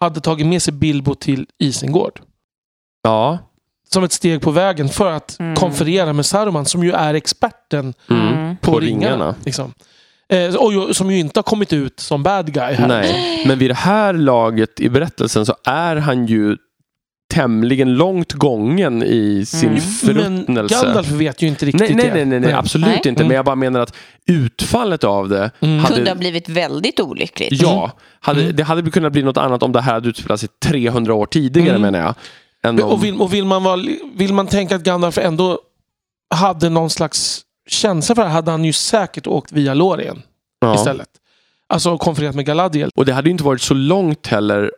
hade tagit med sig Bilbo till Isengård. Ja. Som ett steg på vägen för att Mm. konferera med Saruman som ju är experten Mm. Mm. på, På ringarna. ringarna. liksom. Eh, och som ju inte har kommit ut som bad guy här. Nej, men vid det här laget i berättelsen så är han ju tämligen långt gången i sin Mm. Men förruttnelse. Gandalf vet ju inte riktigt Nej, nej, nej, nej, nej absolut Nej. inte. Mm. Men jag bara menar att utfallet av det Mm. hade... Kunde ha blivit väldigt olyckligt. Ja, hade, Mm. det hade kunnat bli något annat om det här hade utspelat sig 300 år tidigare Mm. menar jag. Om, Och, vill, och vill, man vara, vill man tänka att Gandalf ändå hade någon slags känsla för det hade han ju säkert åkt via Lorien ja. istället. Alltså konfererat med Galadriel. Och det hade ju inte varit så långt heller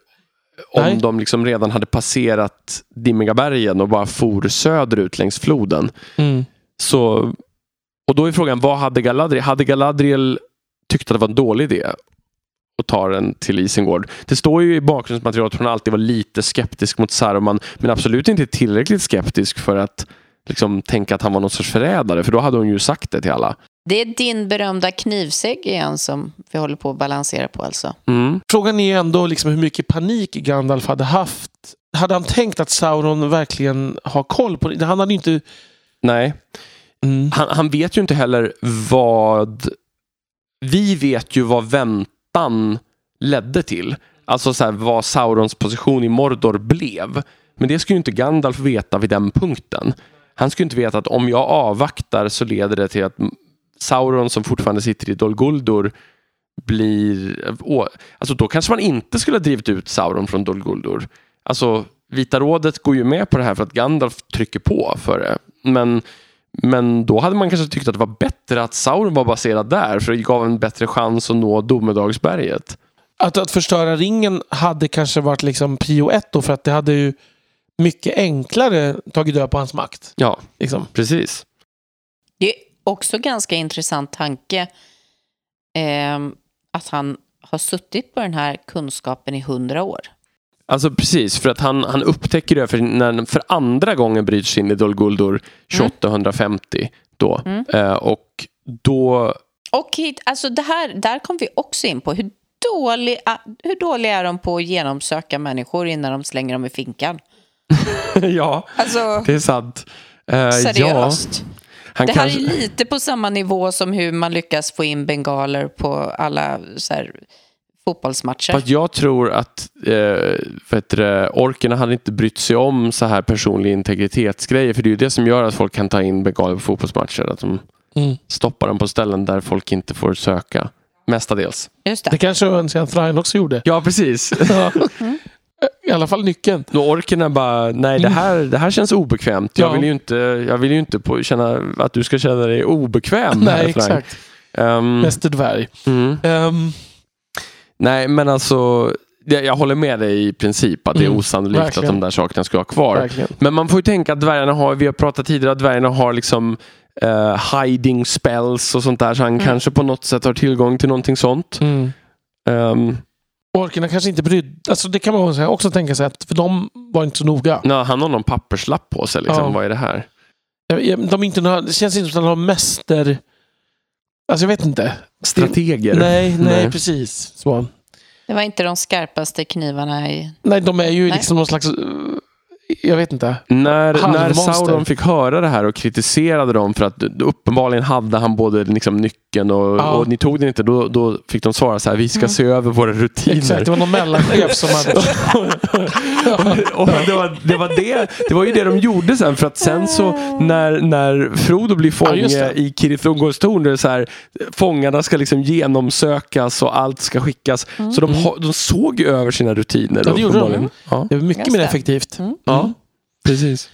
om Nej. de liksom redan hade passerat Dimmiga bergen och bara for söderut längs floden. Mm. Så, och då är frågan, vad hade Galadriel? Hade Galadriel tyckt att det var en dålig idé att ta den till Isengård? Det står ju i bakgrundsmaterialet att hon alltid var lite skeptisk mot Saruman men absolut inte tillräckligt skeptisk för att liksom, tänka att han var någon sorts förrädare för då hade hon ju sagt det till alla. Det är din berömda knivsägg igen som vi håller på att balansera på alltså. Mm. Frågan är ändå liksom hur mycket panik Gandalf hade haft. Hade han tänkt att Sauron verkligen har koll på det? Han hade ju inte... Nej, Mm. han, han vet ju inte heller vad... Vi vet ju vad väntan ledde till. Alltså så här, vad Saurons position i Mordor blev. Men det skulle ju inte Gandalf veta vid den punkten. Han skulle inte veta att om jag avvaktar så leder det till att Sauron som fortfarande sitter i Dol Guldur blir... Å, alltså då kanske man inte skulle ha drivit ut Sauron från Dol Guldur. Alltså Vita rådet går ju med på det här för att Gandalf trycker på för det. Men men då hade man kanske tyckt att det var bättre att Sauron var baserad där för det gav en bättre chans att nå Domedagsberget. Att, att förstöra ringen hade kanske varit liksom prio ett då för att det hade ju mycket enklare tagit död på hans makt. Ja, Liksom. precis. Det är också ganska intressant tanke ehm, att han har suttit på den här kunskapen i hundra år. Alltså precis, för att han, han upptäcker det för när han för andra gången bryter sig in i Dol Guldur 2850 då. Mm. Eh, och då, Och hit, alltså det här, där kom vi också in på hur dåliga, hur dåliga är de på att genomsöka människor innan de slänger dem i finkan? ja, Alltså, det är sant. Ja, seriöst. han det här kanske, är lite på samma nivå som hur man lyckas få in bengaler på alla så här, fotbollsmatcher. Fast jag tror att eh, du, orkerna hade inte brytt sig om så här personliga integritetsgrejer. För det är ju det som gör att folk kan ta in bengaler på fotbollsmatcher. Att de Mm. stoppar dem på ställen där folk inte får söka. Mestadels. Just Det det. kanske Thrain också gjorde. Ja, precis. Ja. I alla fall nyckeln. Då orkerna bara, nej det här, det här känns obekvämt. Jag Ja. vill ju inte, jag vill inte på, känna att du ska känna dig obekväm. Nej, här, exakt. Mäster dvärg. mm. Ehm, Nej, men alltså, jag, jag håller med dig i princip att det är Mm, osannolikt verkligen. att de där sakerna ska vara kvar. verkligen. Men man får ju tänka att dvärgarna har, vi har pratat tidigare att dvärgarna har liksom eh, hiding spells och sånt där. Så han Mm. kanske på något sätt har tillgång till någonting sånt. Mm. Um, Orkerna kanske inte brydde Alltså det kan man också tänka sig att för de var inte så noga. nej, han har någon papperslapp på sig. Liksom. Ja. Vad är det här? De är inte några, det känns inte som att de har mäster... Alltså jag vet inte. Strateger? Nej, nej, Nej. precis. Så. Det var inte de skarpaste knivarna i... Nej, de är ju Nej. liksom någon slags... Jag vet inte. När, när. Sauron fick höra det här och kritiserade dem för att uppenbarligen hade han både liksom nyckeln och, Ja. och ni tog den inte, då, då fick de svara så här, vi ska Mm. se över våra rutiner. Exakt, det var någon mellanchef som hade... och det, var, det, var det, det var ju det de gjorde sen för att sen så när, när Frodo blir Ja, fånge det. i Kirithungors torn det är så här, fångarna ska liksom genomsökas och allt ska skickas. Så de, de såg ju över sina rutiner. Ja, det gjorde de. uppenbarligen. Ja, Det var mycket mer effektivt. Mm. ja, precis.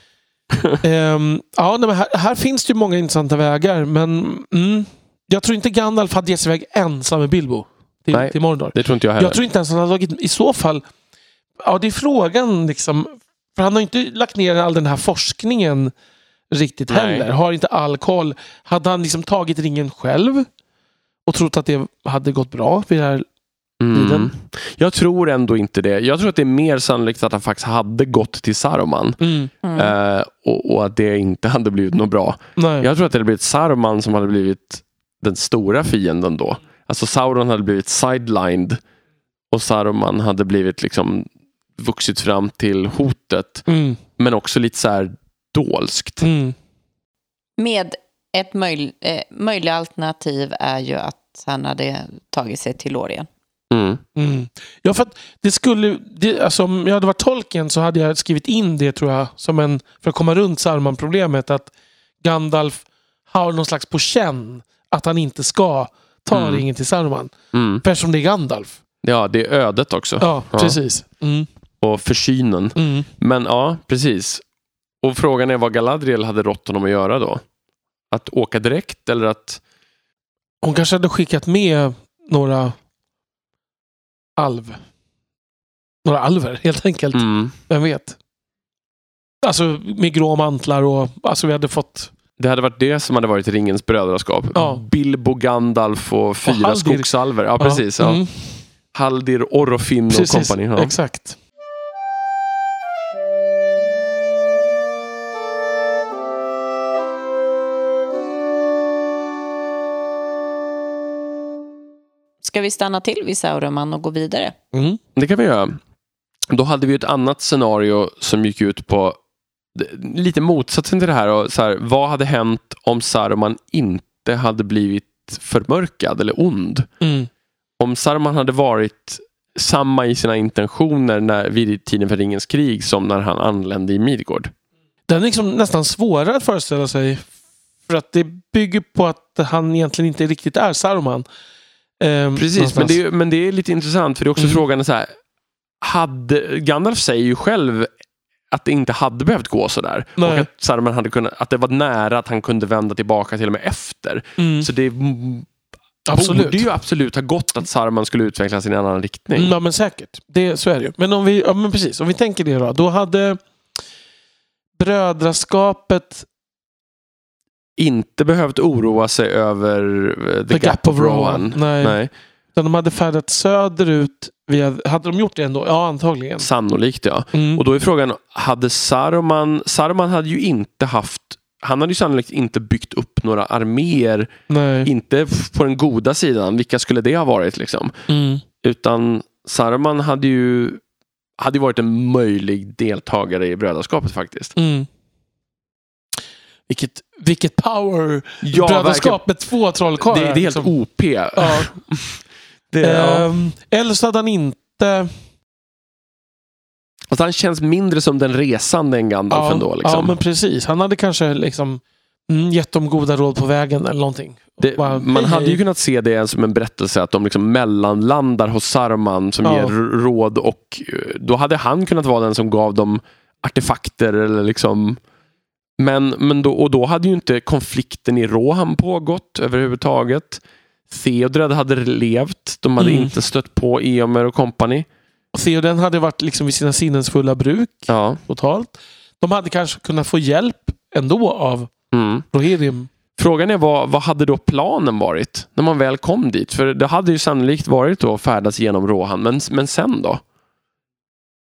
Ehm, ja, nej, men här, här finns det ju många intressanta vägar. Men mm, jag tror inte Gandalf hade gett sig iväg ensam med Bilbo till, Nej. till Mordor. Det tror inte jag heller. Jag tror inte ens han hade tagit... I så fall... Ja, det är frågan liksom. För han har inte lagt ner all den här forskningen riktigt Nej. heller. Har inte all koll. Hade han liksom tagit ringen själv och trott att det hade gått bra vid det här? Mm. Jag tror ändå inte det. Jag tror att det är mer sannolikt att han faktiskt hade gått till Saruman. Mm. Eh, och, och att det inte hade blivit något bra. Nej. Jag tror att det hade blivit Saruman som hade blivit den stora fienden då. Alltså Sauron hade blivit sidelined och Saruman hade blivit liksom vuxit fram till hotet. Mm. Men också lite så här dolskt. Mm. Med ett möj, eh, möjligt alternativ är ju att han hade tagit sig till Lorien. Mm. Mm. Ja, för att det skulle... Det, alltså, om jag hade varit tolken så hade jag skrivit in det tror jag. Som en, för att komma runt Saruman-problemet. Att Gandalf har någon slags på känn att han inte ska ta Mm. ringen till Saruman. Mm. För eftersom det är Gandalf. Ja, det är ödet också. Ja, Ja. precis. Mm. Och försynen. Mm. Men ja, precis. Och frågan är vad Galadriel hade rått honom att göra då? Att åka direkt eller att... Hon kanske hade skickat med några alv. Några alver helt enkelt. Mm. Vem vet? Alltså med grå mantlar och alltså vi hade fått... Det hade varit det som hade varit ringens brödraskap. Ja. Bilbo, Gandalf och fyra Haldir. skogsalver. Ja, precis. Ja. Mm. Haldir, Orofin och kompani. Ja. exakt. Ska vi stanna till vid Sauroman och gå vidare? Mm. Det kan vi göra. Då hade vi ett annat scenario som gick ut på lite motsatsen till det här. Och så här vad hade hänt om Saruman inte hade blivit förmörkad eller ond? Mm. Om Saruman hade varit samma i sina intentioner när, vid tiden för ringens krig som när han anlände i Midgård. Den är liksom nästan svårare att föreställa sig. För att det bygger på att han egentligen inte riktigt är Saruman. Ehm, Precis, men det, är, men det är lite intressant för det är också Mm. frågan så här. Hade, Gandalf säger ju själv att det inte hade behövt gå så där. Nej. Och att Saruman hade kunnat, att det var nära att han kunde vända tillbaka till och med efter. Mm. Så det Absolut. borde ju absolut ha gått att Saruman skulle utvecklas i en annan riktning. Ja men säkert. Det, så är det ju. Men om vi, ja, men precis, om vi tänker det då. Då hade brödraskapet Inte behövt oroa sig över eh, the, gap, of Rohan. Nej. Nej, Utan de hade färdat söderut. Via, hade de gjort det ändå? Ja, antagligen. sannolikt ja. Mm. Och då är frågan, hade Saruman, Saruman hade ju inte haft, han hade ju sannolikt inte byggt upp några arméer, Nej. inte på den goda sidan, vilka skulle det ha varit liksom? Mm. Utan Saruman hade ju hade varit en möjlig deltagare i brödraskapet faktiskt. Mm. Vilket, vilket power! Ja, Brödraskap med två Det, trollkarlar. det är helt liksom. OP. Ja. Det, ja. Ehm, eller så hade han inte... Fast han känns mindre som den resande än Gandalf Ja, ändå. Liksom. ja, men precis. Han hade kanske liksom mm, gett dem goda råd på vägen eller någonting. Det, Bara, man hej, hade ju hej. kunnat se det som en berättelse att de liksom mellanlandar hos Saruman som Ja. ger råd och eh, då hade han kunnat vara den som gav dem artefakter eller liksom men, men då, och då hade ju inte konflikten i Rohan pågått överhuvudtaget. Theodred hade levt, de hade Mm. inte stött på Eomer och kompani. Theoden hade varit liksom vid sina sinnens fulla bruk Ja. totalt. De hade kanske kunnat få hjälp ändå av Mm. Rohirrim. Frågan är vad, vad hade då planen varit när man väl kom dit? För det hade ju sannolikt varit då att färdas genom Rohan, men, men sen då?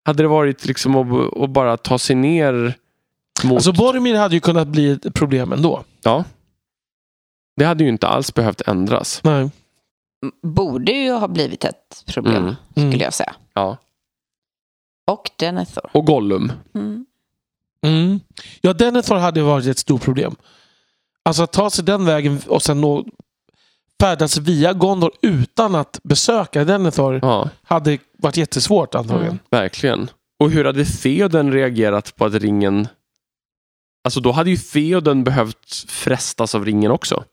Hade det varit liksom att, att bara ta sig ner mot... Alltså Boromir hade ju kunnat bli ett problem ändå. ja. Det hade ju inte alls behövt ändras. Nej. Borde ju ha blivit ett problem, Mm. Mm. skulle jag säga. Ja. Och Denethor. Och Gollum. Mm. Mm. Ja, Denethor hade varit ett stort problem. Alltså att ta sig den vägen och sen nå, färdas via Gondor utan att besöka Denethor Ja, hade varit jättesvårt antagligen. Mm. verkligen. Och hur hade Theoden reagerat på att ringen... Alltså då hade ju Theoden behövt frestas av ringen också.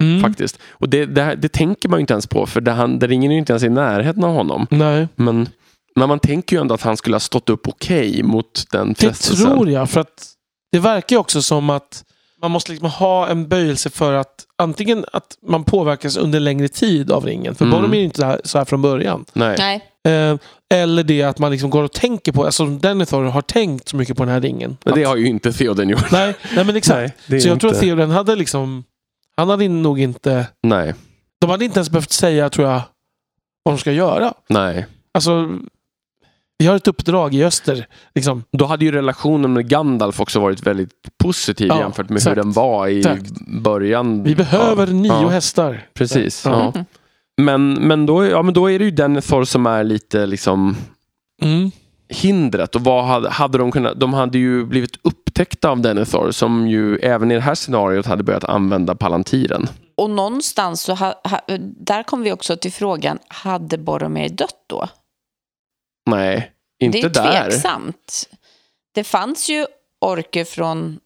Mm. Faktiskt. Och det, det, det tänker man ju inte ens på för det, han, det ringen är ju inte ens i närheten av honom. Nej, Men, men man tänker ju ändå att han skulle ha stått upp okej mot den det frestelsen. tror jag. För att Det verkar ju också som att man måste liksom ha en böjelse för att antingen att man påverkas under längre tid av ringen. För Mm. Boromir är inte så här, så här från början. Nej. Nej, Eh, eller det att man liksom går och tänker på, alltså Denethor har tänkt så mycket på den här ringen. Men det Att- har ju inte Theoden gjort. nej, nej men exakt. Nej, så jag tror att inte- Theoden hade liksom, han hade nog inte, Nej. de hade inte ens behövt säga tror jag vad de ska göra. Nej. Alltså, vi har ett uppdrag i öster. Liksom. Då hade ju relationen med Gandalf också varit väldigt positiv Ja, jämfört med exakt. hur den var i Exakt. början. Vi behöver Ja. nio Ja, hästar. Precis. Ja. Men, men, då, ja, men då är det ju Denethor som är lite liksom Mm. hindret. Och vad hade, hade de kunnat, de hade ju blivit upptäckta av Denethor som ju även i det här scenariot hade börjat använda Palantiren. och någonstans så ha, ha, där kom vi också till frågan, hade Boromir dött då? Nej, inte det är där. tveksamt. Det fanns ju orker från,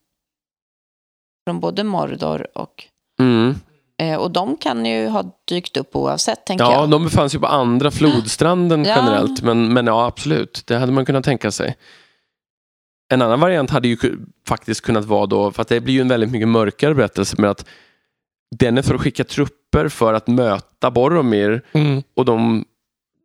från både Mordor och... Mm. Eh, och de kan ju ha dykt upp oavsett, tänker Ja, jag. de befann sig på andra flodstranden Ja. generellt. Men, men ja, absolut. Det hade man kunnat tänka sig. En annan variant hade ju faktiskt kunnat vara då, för att det blir ju en väldigt mycket mörkare berättelse med att Denethor skickar trupper för att möta Boromir Mm. och de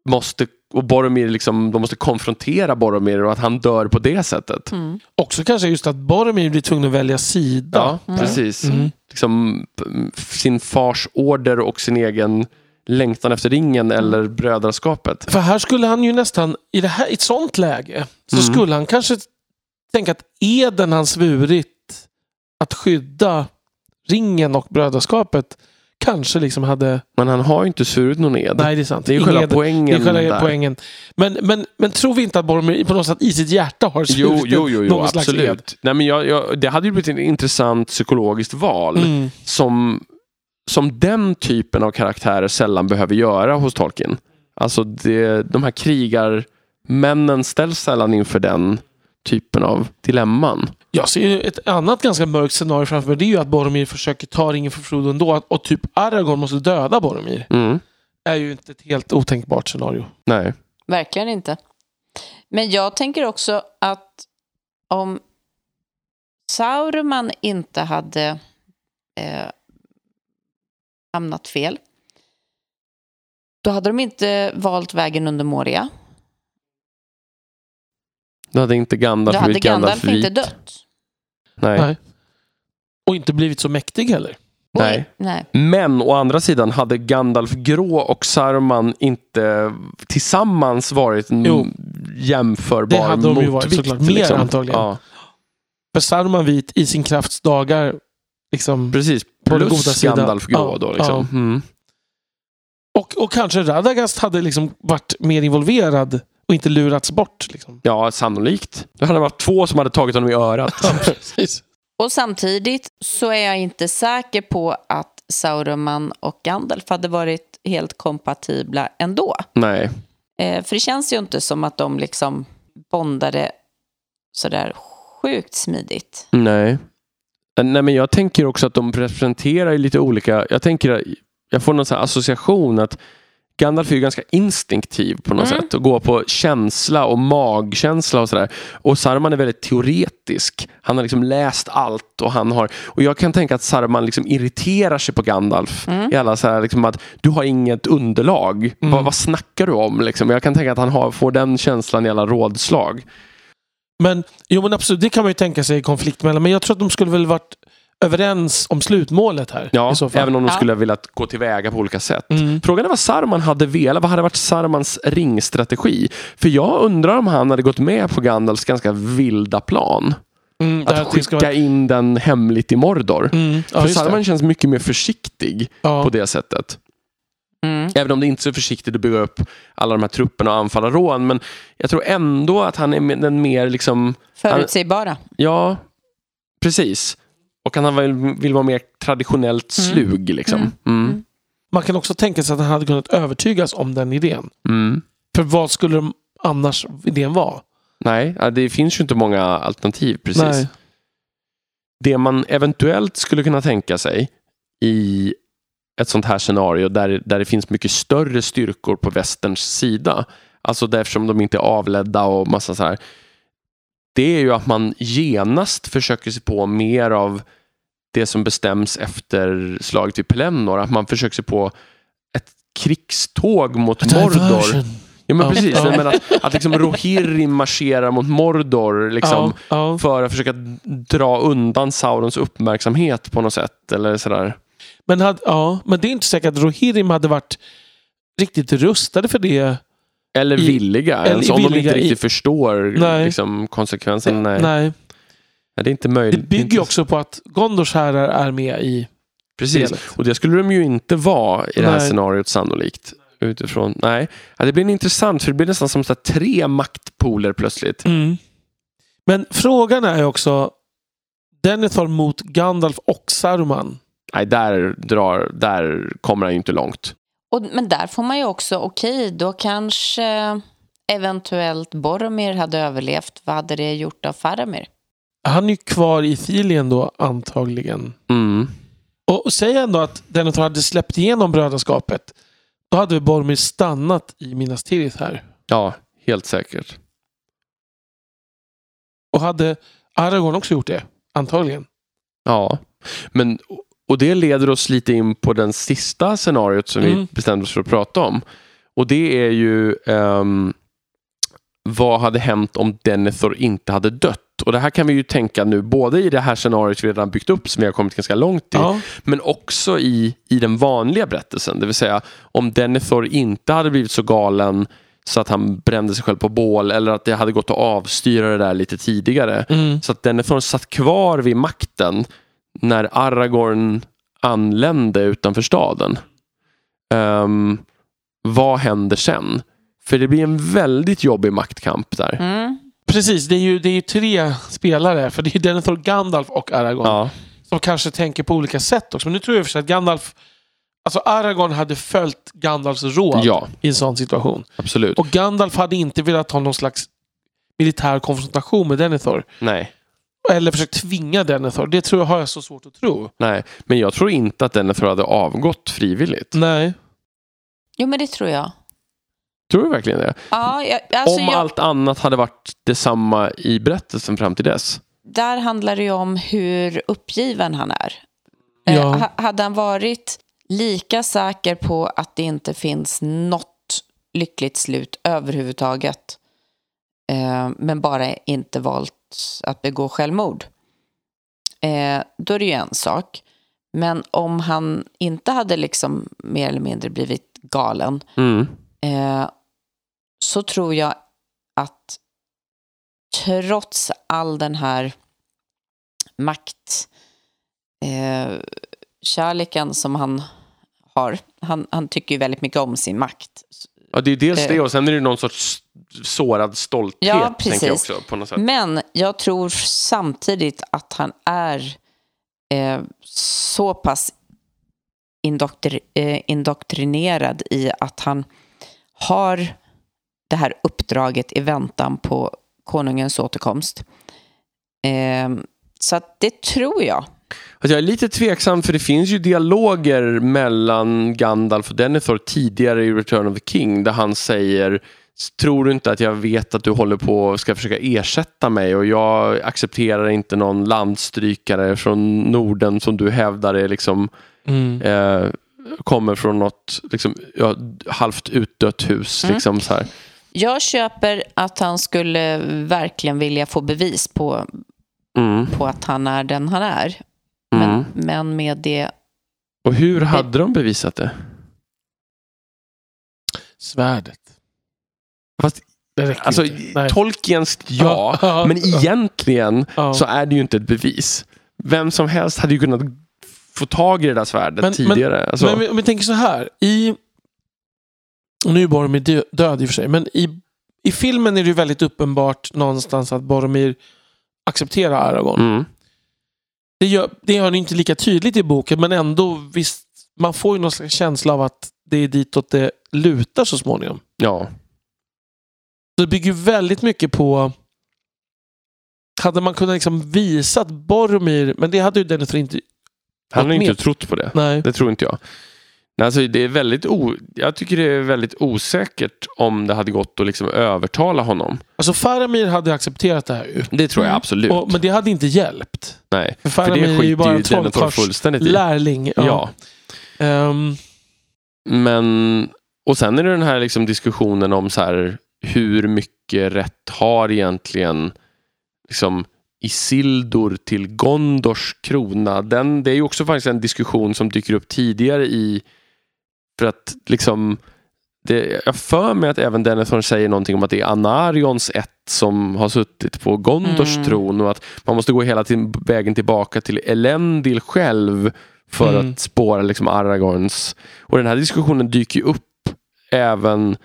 måste och Boromir liksom, de måste konfrontera Boromir och att han dör på det sättet. Mm. Också kanske just att Boromir blir tvungen att välja sida. Ja, precis. Mm. Liksom, p- sin fars order och sin egen längtan efter ringen eller brödraskapet. För här skulle han ju nästan, i, det här, i ett sånt läge, så Mm. skulle han kanske tänka att eden han svurit att skydda ringen och brödraskapet kanske liksom hade... Men han har ju inte svurit någon ed. Nej, det är sant. Det är ju själva poängen. Det är själva poängen. Men, men, men tror vi inte att Boromir på något sätt i sitt hjärta har Jo, svurit jo, jo, jo någon slags ed? absolut. Nej, men jag, jag, det hade ju blivit ett intressant psykologiskt val Mm. som, som den typen av karaktärer sällan behöver göra hos Tolkien. Alltså det, de här krigarmännen ställs sällan inför den typen av dilemman. Jag ser ju ett annat ganska mörkt scenario framför mig. Det är ju att Boromir försöker ta ringen från Frodo ändå. Och typ Aragorn måste döda Boromir. Mm. är ju inte ett helt otänkbart scenario. Nej. Verkligen inte. Men jag tänker också att om Sauruman inte hade eh, hamnat fel, då hade de inte valt vägen under Moria. Då hade inte Gandalf Då hade blivit Gandalf Gandalf inte vit. dött. Nej. Nej. Och inte blivit så mäktig heller. Nej. nej. Men å andra sidan hade Gandalf grå och Saruman inte tillsammans varit en Jo. jämförbar Det hade de ju varit motvikt, såklart. Mer antagligen. Ja, För Saruman vit i sin krafts dagar. Liksom, precis. Plus. Gandalf grå Ja, då. Liksom. Mm. och, och kanske Radagast hade liksom varit mer involverad och inte lurats bort. Liksom. Ja, sannolikt. Det hade varit två som hade tagit honom i örat. Ja, precis. Och samtidigt så är jag inte säker på att Sauruman och Gandalf hade varit helt kompatibla ändå. Nej. Eh, för det känns ju inte som att de liksom bondade sådär sjukt smidigt. Nej. Nej, men jag tänker också att de representerar ju lite olika... Jag tänker, jag får någon sån här association att Gandalf är ju ganska instinktiv på något Mm. sätt och går på känsla och magkänsla och sådär. Och Saruman är väldigt teoretisk. Han har liksom läst allt och han har... Och jag kan tänka att Saruman liksom irriterar sig på Gandalf. Mm. I alla så här, liksom att du har inget underlag. Mm. Vad, vad snackar du om? Liksom? Jag kan tänka att han har, får den känslan i alla rådslag. Men, jo, men absolut, det kan man ju tänka sig i konflikt mellan. Men jag tror att de skulle väl varit överens om slutmålet här. Ja, i så fall. även om de skulle ha velat gå tillväga på olika sätt. Mm. Frågan är vad Saruman hade velat. Vad hade varit Sarumans ringstrategi? För jag undrar om han hade gått med på Gandalfs ganska vilda plan. Mm, Att skicka vara- in den hemligt i Mordor. Mm, ja, För Saruman det. känns mycket mer försiktig Ja. på det sättet. Mm. Även om det inte är så försiktigt att bygga upp alla de här trupperna och anfalla rån. Men jag tror ändå att han är den mer liksom... Förutsägbara. Ja, precis. Och han vill, vill vara mer traditionellt Mm. slug. Liksom. Mm. Mm. Man kan också tänka sig att han hade kunnat övertygas om den idén. Mm. För vad skulle de annars idén vara? Nej, det finns ju inte många alternativ precis. Nej. Det man eventuellt skulle kunna tänka sig i ett sånt här scenario där, där det finns mycket större styrkor på västerns sida. Alltså därför de inte är avledda och massa så här. det är ju att man genast försöker sig på mer av det som bestäms efter slaget vid Pelennor. Att man försöker sig på ett krigståg mot Mordor. Ja men precis, Ja. men att, att liksom Rohirrim marscherar mot Mordor liksom, ja, ja. för att försöka dra undan Saurons uppmärksamhet på något sätt. Eller sådär. Men, hade, ja, men det är inte säkert att Rohirrim hade varit riktigt rustade för det. Eller I- villiga, eller ens om de villiga inte i- riktigt förstår Nej. liksom, konsekvensen. Nej. Nej. Nej, det är inte Det möjligt. bygger inte... ju också på att Gondors herrar är med i Precis, spelet. och det skulle de ju inte vara i det här Nej. scenariot sannolikt. Utifrån, nej. Ja, det blir intressant för det blir nästan som så här, tre maktpoler plötsligt. Mm. Men frågan är också Denethor mot Gandalf och Saruman. Nej, där, drar, där kommer han ju inte långt. Och, men där får man ju också, okej, då kanske eventuellt Boromir hade överlevt. Vad hade det gjort av Faramir? Han är ju kvar i Thilien då antagligen. Mm. Och, och säg ändå att Denethor hade släppt igenom brödraskapet. Då hade Boromir stannat i Minas Tirith här. Ja, helt säkert. Och hade Aragorn också gjort det? Antagligen. Ja, men och det leder oss lite in på den sista scenariot som vi Mm. bestämde oss för att prata om. Och det är ju ehm, vad hade hänt om Denethor inte hade dött? Och det här kan vi ju tänka nu både i det här scenariot vi redan byggt upp som vi har kommit ganska långt i, Ja. men också i, i den vanliga berättelsen. Det vill säga om Denethor inte hade blivit så galen så att han brände sig själv på bål eller att det hade gått att avstyra det där lite tidigare. Mm. Så att Denethor satt kvar vid makten när Aragorn anlände utanför staden. Ehm, vad händer sen? För det blir en väldigt jobbig maktkamp där. Mm. Precis, det är, ju, det är ju tre spelare. För det är ju Denethor, Gandalf och Aragorn. Ja, Som kanske tänker på olika sätt också. Men nu tror jag för sig att Gandalf... Alltså Aragorn hade följt Gandalfs råd ja i en sån situation. absolut. Och Gandalf hade inte velat ha någon slags militär konfrontation med Denethor. nej, Eller försökt tvinga Denethor. Det tror jag har jag så svårt att tro. nej, men jag tror inte att Denethor hade avgått frivilligt. Nej. Jo, men det tror jag. Tror du verkligen det? Ja, jag, alltså Om jag, allt annat hade varit detsamma i berättelsen fram till dess. där handlar det ju om hur uppgiven han är. Ja. Eh, ha- hade han varit lika säker på att det inte finns något lyckligt slut överhuvudtaget eh, men bara inte valt att begå självmord eh, då är det ju en sak. Men om han inte hade liksom mer eller mindre blivit galen Mm. eh, så tror jag att trots all den här makt eh, som han har, han, han tycker ju väldigt mycket om sin makt. Ja, det är dels Eh. det och sen är det någon sorts sårad stolthet. Ja, tänker jag precis. också på något sätt. Men jag tror samtidigt att han är eh, så pass indoktri, eh, indoktrinerad i att han har det här uppdraget i väntan på konungens återkomst. Eh, så att det tror jag. Alltså jag är lite tveksam för det finns ju dialoger mellan Gandalf och Denethor tidigare i Return of the King där han säger Tror du inte att jag vet att du håller på och ska försöka ersätta mig och jag accepterar inte någon landstrykare från Norden som du hävdar är liksom Mm. eh, kommer från något liksom, ja, halvt utdött hus. Mm. Liksom så här. Jag köper att han skulle verkligen vilja få bevis på, Mm. på att han är den han är. Men, Mm. men med det Och hur hade de bevisat det? Svärdet. Fast, alltså. Tolkiens ja, Ja, men egentligen Ja. så är det ju inte ett bevis. Vem som helst hade ju kunnat få tag i det där svärdet Men- tidigare. alltså, Men om vi tänker så här. I... och Nu är Boromir dö- död i och för sig. Men i, i filmen är det ju väldigt uppenbart någonstans att Boromir accepterar Aragorn. mm, Det, gör, det gör det inte lika tydligt i boken men ändå visst. Man får ju någon slags känsla av att det är ditåt det lutar så småningom. ja. Det bygger väldigt mycket på... Hade man kunnat liksom att Boromir... Men det hade ju Denethor inte... Han har inte med. trott på det. Nej. Det tror inte jag. Alltså, det är väldigt o... Jag tycker det är väldigt osäkert om det hade gått att liksom övertala honom. Alltså Faramir hade accepterat det här ju. Det tror jag Mm. absolut. Och, men det hade inte hjälpt. Nej, För för det är ju bara en skiter Denethor trollkarls fullständigt i. lärling. Ja. Ja. Ehm, Men, och sen är det den här liksom diskussionen om så här, hur mycket rätt har egentligen liksom, Isildur till Gondors krona? Den, det är ju också faktiskt en diskussion som dyker upp tidigare i för att liksom det, jag för mig att även Denethor säger någonting om att det är Anarions ett som har suttit på Gondors Mm. tron och att man måste gå hela tiden vägen tillbaka till Elendil själv för Mm. att spåra liksom Aragorns. Och den här diskussionen dyker ju upp även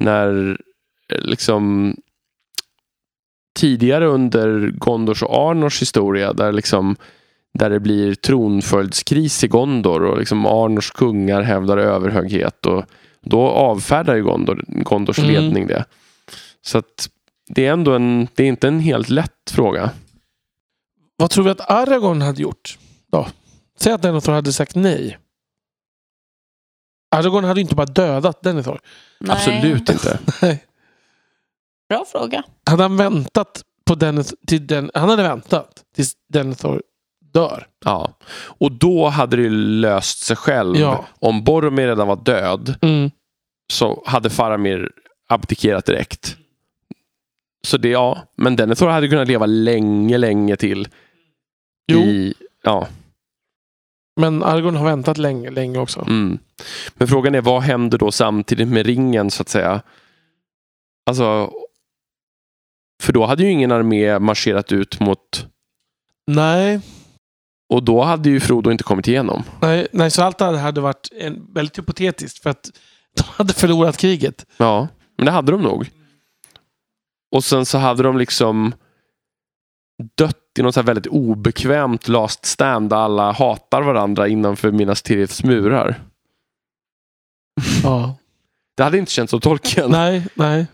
när eh, liksom tidigare under Gondors och Arnors historia där liksom där det blir tronföljdskris i Gondor och liksom Arnors kungar hävdar överhöghet och då avfärdar ju Gondor, Gondors Mm. ledning det. Så att det är ändå en, det är inte en helt lätt fråga. vad tror vi att Aragorn hade gjort? Då? Säg att Denethor hade sagt nej. Aragorn hade inte bara dödat Denethor. Nej. Absolut inte. Nej. Bra fråga. Hade han väntat på Denethor, till den, han hade väntat tills Denethor dör. Ja. Och då hade det löst sig själv. Ja. Om Boromir redan var död Mm. så hade Faramir abdikerat direkt. Så det, ja. Men Denethor hade kunnat leva länge, länge till. Jo, I, ja. men Aragorn har väntat länge, länge också. Mm. Men frågan är vad händer då samtidigt med ringen så att säga? Alltså, för då hade ju ingen armé marscherat ut mot Nej, och då hade ju Frodo inte kommit igenom. nej, nej, så allt det här hade varit en, väldigt hypotetiskt för att de hade förlorat kriget. Ja, men det hade de nog. Och sen så hade de liksom dött i något så här väldigt obekvämt last stand där alla hatar varandra innanför Minas Tiriths murar. Ja. Det hade inte känts som Tolkien. nej, nej.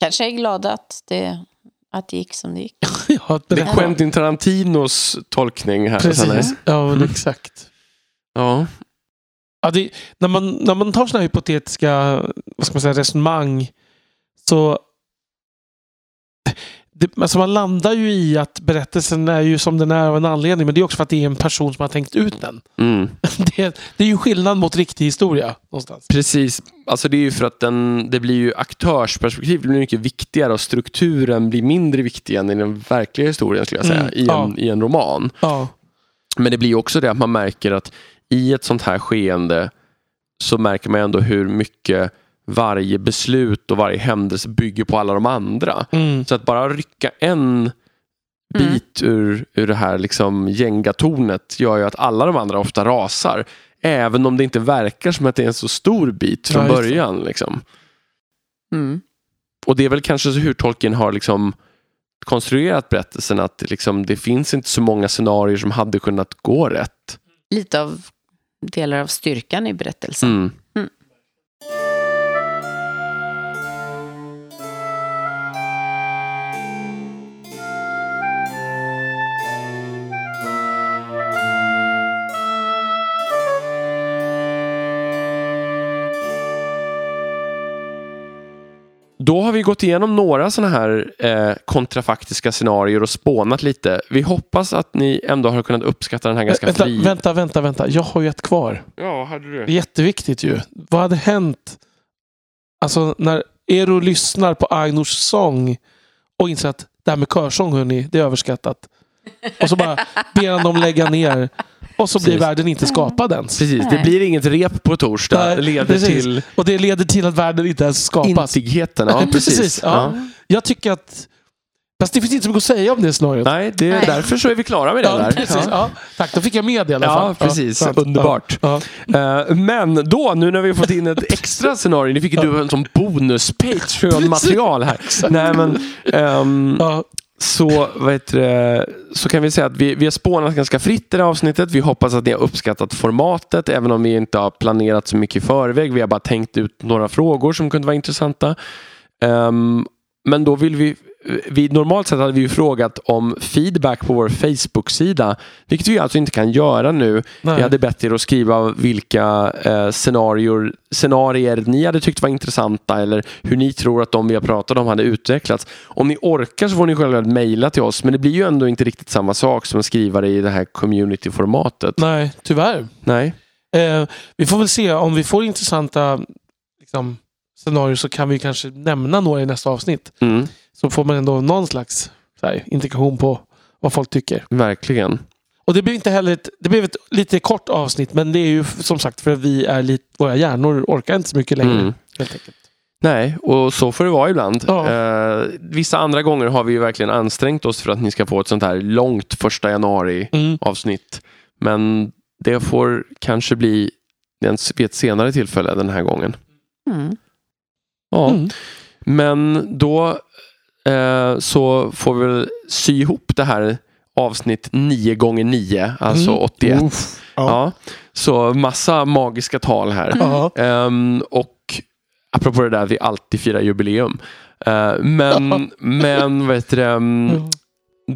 Kanske är glada att det, att det gick som det gick. Ja, Det är. Quentin Tarantinos tolkning här. Precis. Ja, Mm. exakt. Ja. Ja, det, när, man, när man tar sådana hypotetiska vad ska man säga, resonemang så det, alltså man landar ju i att berättelsen är ju som den är av en anledning men det är också för att det är en person som har tänkt ut den. Mm. Det, det är ju skillnad mot riktig historia någonstans. Precis. Alltså det är ju för att den, det blir ju aktörsperspektiv blir mycket viktigare och strukturen blir mindre viktig än i den verkliga historien skulle jag säga. Mm, I, en, ja. I en roman. Ja, Men det blir också det att man märker att i ett sånt här skeende så märker man ändå hur mycket varje beslut och varje händelse bygger på alla de andra. mm, Så att bara rycka en bit ur, ur det här liksom gängatornet gör ju att alla de andra ofta rasar. Även om det inte verkar som att det är en så stor bit från Ja, det. början. Liksom. Mm. Och det är väl kanske så hur Tolkien har liksom konstruerat berättelsen att liksom, det finns inte så många scenarier som hade kunnat gå rätt. Lite av delar av styrkan i berättelsen. Mm. Vi gått igenom några sådana här eh, kontrafaktiska scenarier och spånat lite. Vi hoppas att ni ändå har kunnat uppskatta den här ganska vänta, fri... vänta, vänta, vänta. Jag har ju ett kvar. Ja, hade Det är du? jätteviktigt ju. Vad hade hänt alltså, när Ero lyssnar på Ainors sång och inser att det här med körsång, hörni, det är överskattat. Och så bara ber han dem lägga ner. Och så blir Precis. världen inte skapad ens. Precis, det blir inget rep på torsdag. Nej, leder precis. till Och det leder till att världen inte ens skapas. intigheten. Ja, precis. Precis, ja. Jag tycker att... Fast det finns inte så mycket att säga om det scenariot. Nej, det, Nej. därför så är vi klara med det Ja, där. precis. Ja. Ja. Tack, då fick jag med det i alla fall. Ja, precis. sant. Underbart. Ja. Eh, Men då, nu när vi har fått in ett extra scenario, nu fick du en sån bonus Patreon-material här. Nej, men, Ja så, vad heter det, så kan vi säga att vi, vi har spånat ganska fritt i det här avsnittet. Vi hoppas att ni har uppskattat formatet, även om vi inte har planerat så mycket i förväg. Vi har bara tänkt ut några frågor som kunde vara intressanta. Um, men då vill vi vi, normalt sett hade vi ju frågat om feedback på vår Facebook-sida. Vilket vi alltså inte kan göra nu. Nej. Vi hade bett er att skriva vilka eh, scenarier, scenarier ni hade tyckt var intressanta eller hur ni tror att de vi har pratat om hade utvecklats. Om ni orkar så får ni självklart mejla till oss men det blir ju ändå inte riktigt samma sak som att skriva det i det här community-formatet. Nej, tyvärr. Nej. Eh, vi får väl se om vi får intressanta liksom, scenarier så kan vi kanske nämna några i nästa avsnitt. Mm, Så får man ändå någon slags så här, indikation på vad folk tycker. verkligen. Och det blev inte heller ett, det blev ett lite kort avsnitt men det är ju som sagt för att vi är lite, våra hjärnor orkar inte så mycket längre. Mm. Helt enkelt. Nej, och så får det vara ibland. Ja. Eh, vissa andra gånger har vi ju verkligen ansträngt oss för att ni ska få ett sånt här långt första januari Mm. avsnitt. Men det får kanske bli en- vid ett senare tillfälle den här gången. Mm. Ja. Mm. Men då eh, så får vi väl sy ihop det här avsnitt 9 gånger 9 alltså Mm. 81. Uff. Ja. Ja. Så massa magiska tal här. Ja. Ehm, och apropå det där vi alltid firar jubileum. Eh, men, men vad heter det, mm,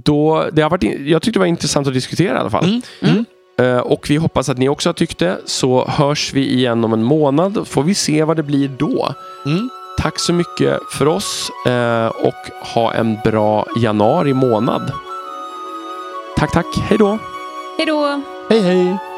då, det har varit, in- jag tyckte det var intressant att diskutera i alla fall. Mm. Mm. Eh, och vi hoppas att ni också har tyckt det. Så hörs vi igen om en månad. Får vi se vad det blir då. Mm. Tack så mycket för oss eh, och ha en bra januari månad. Tack, tack. Hej då. Hej då! Hej hej!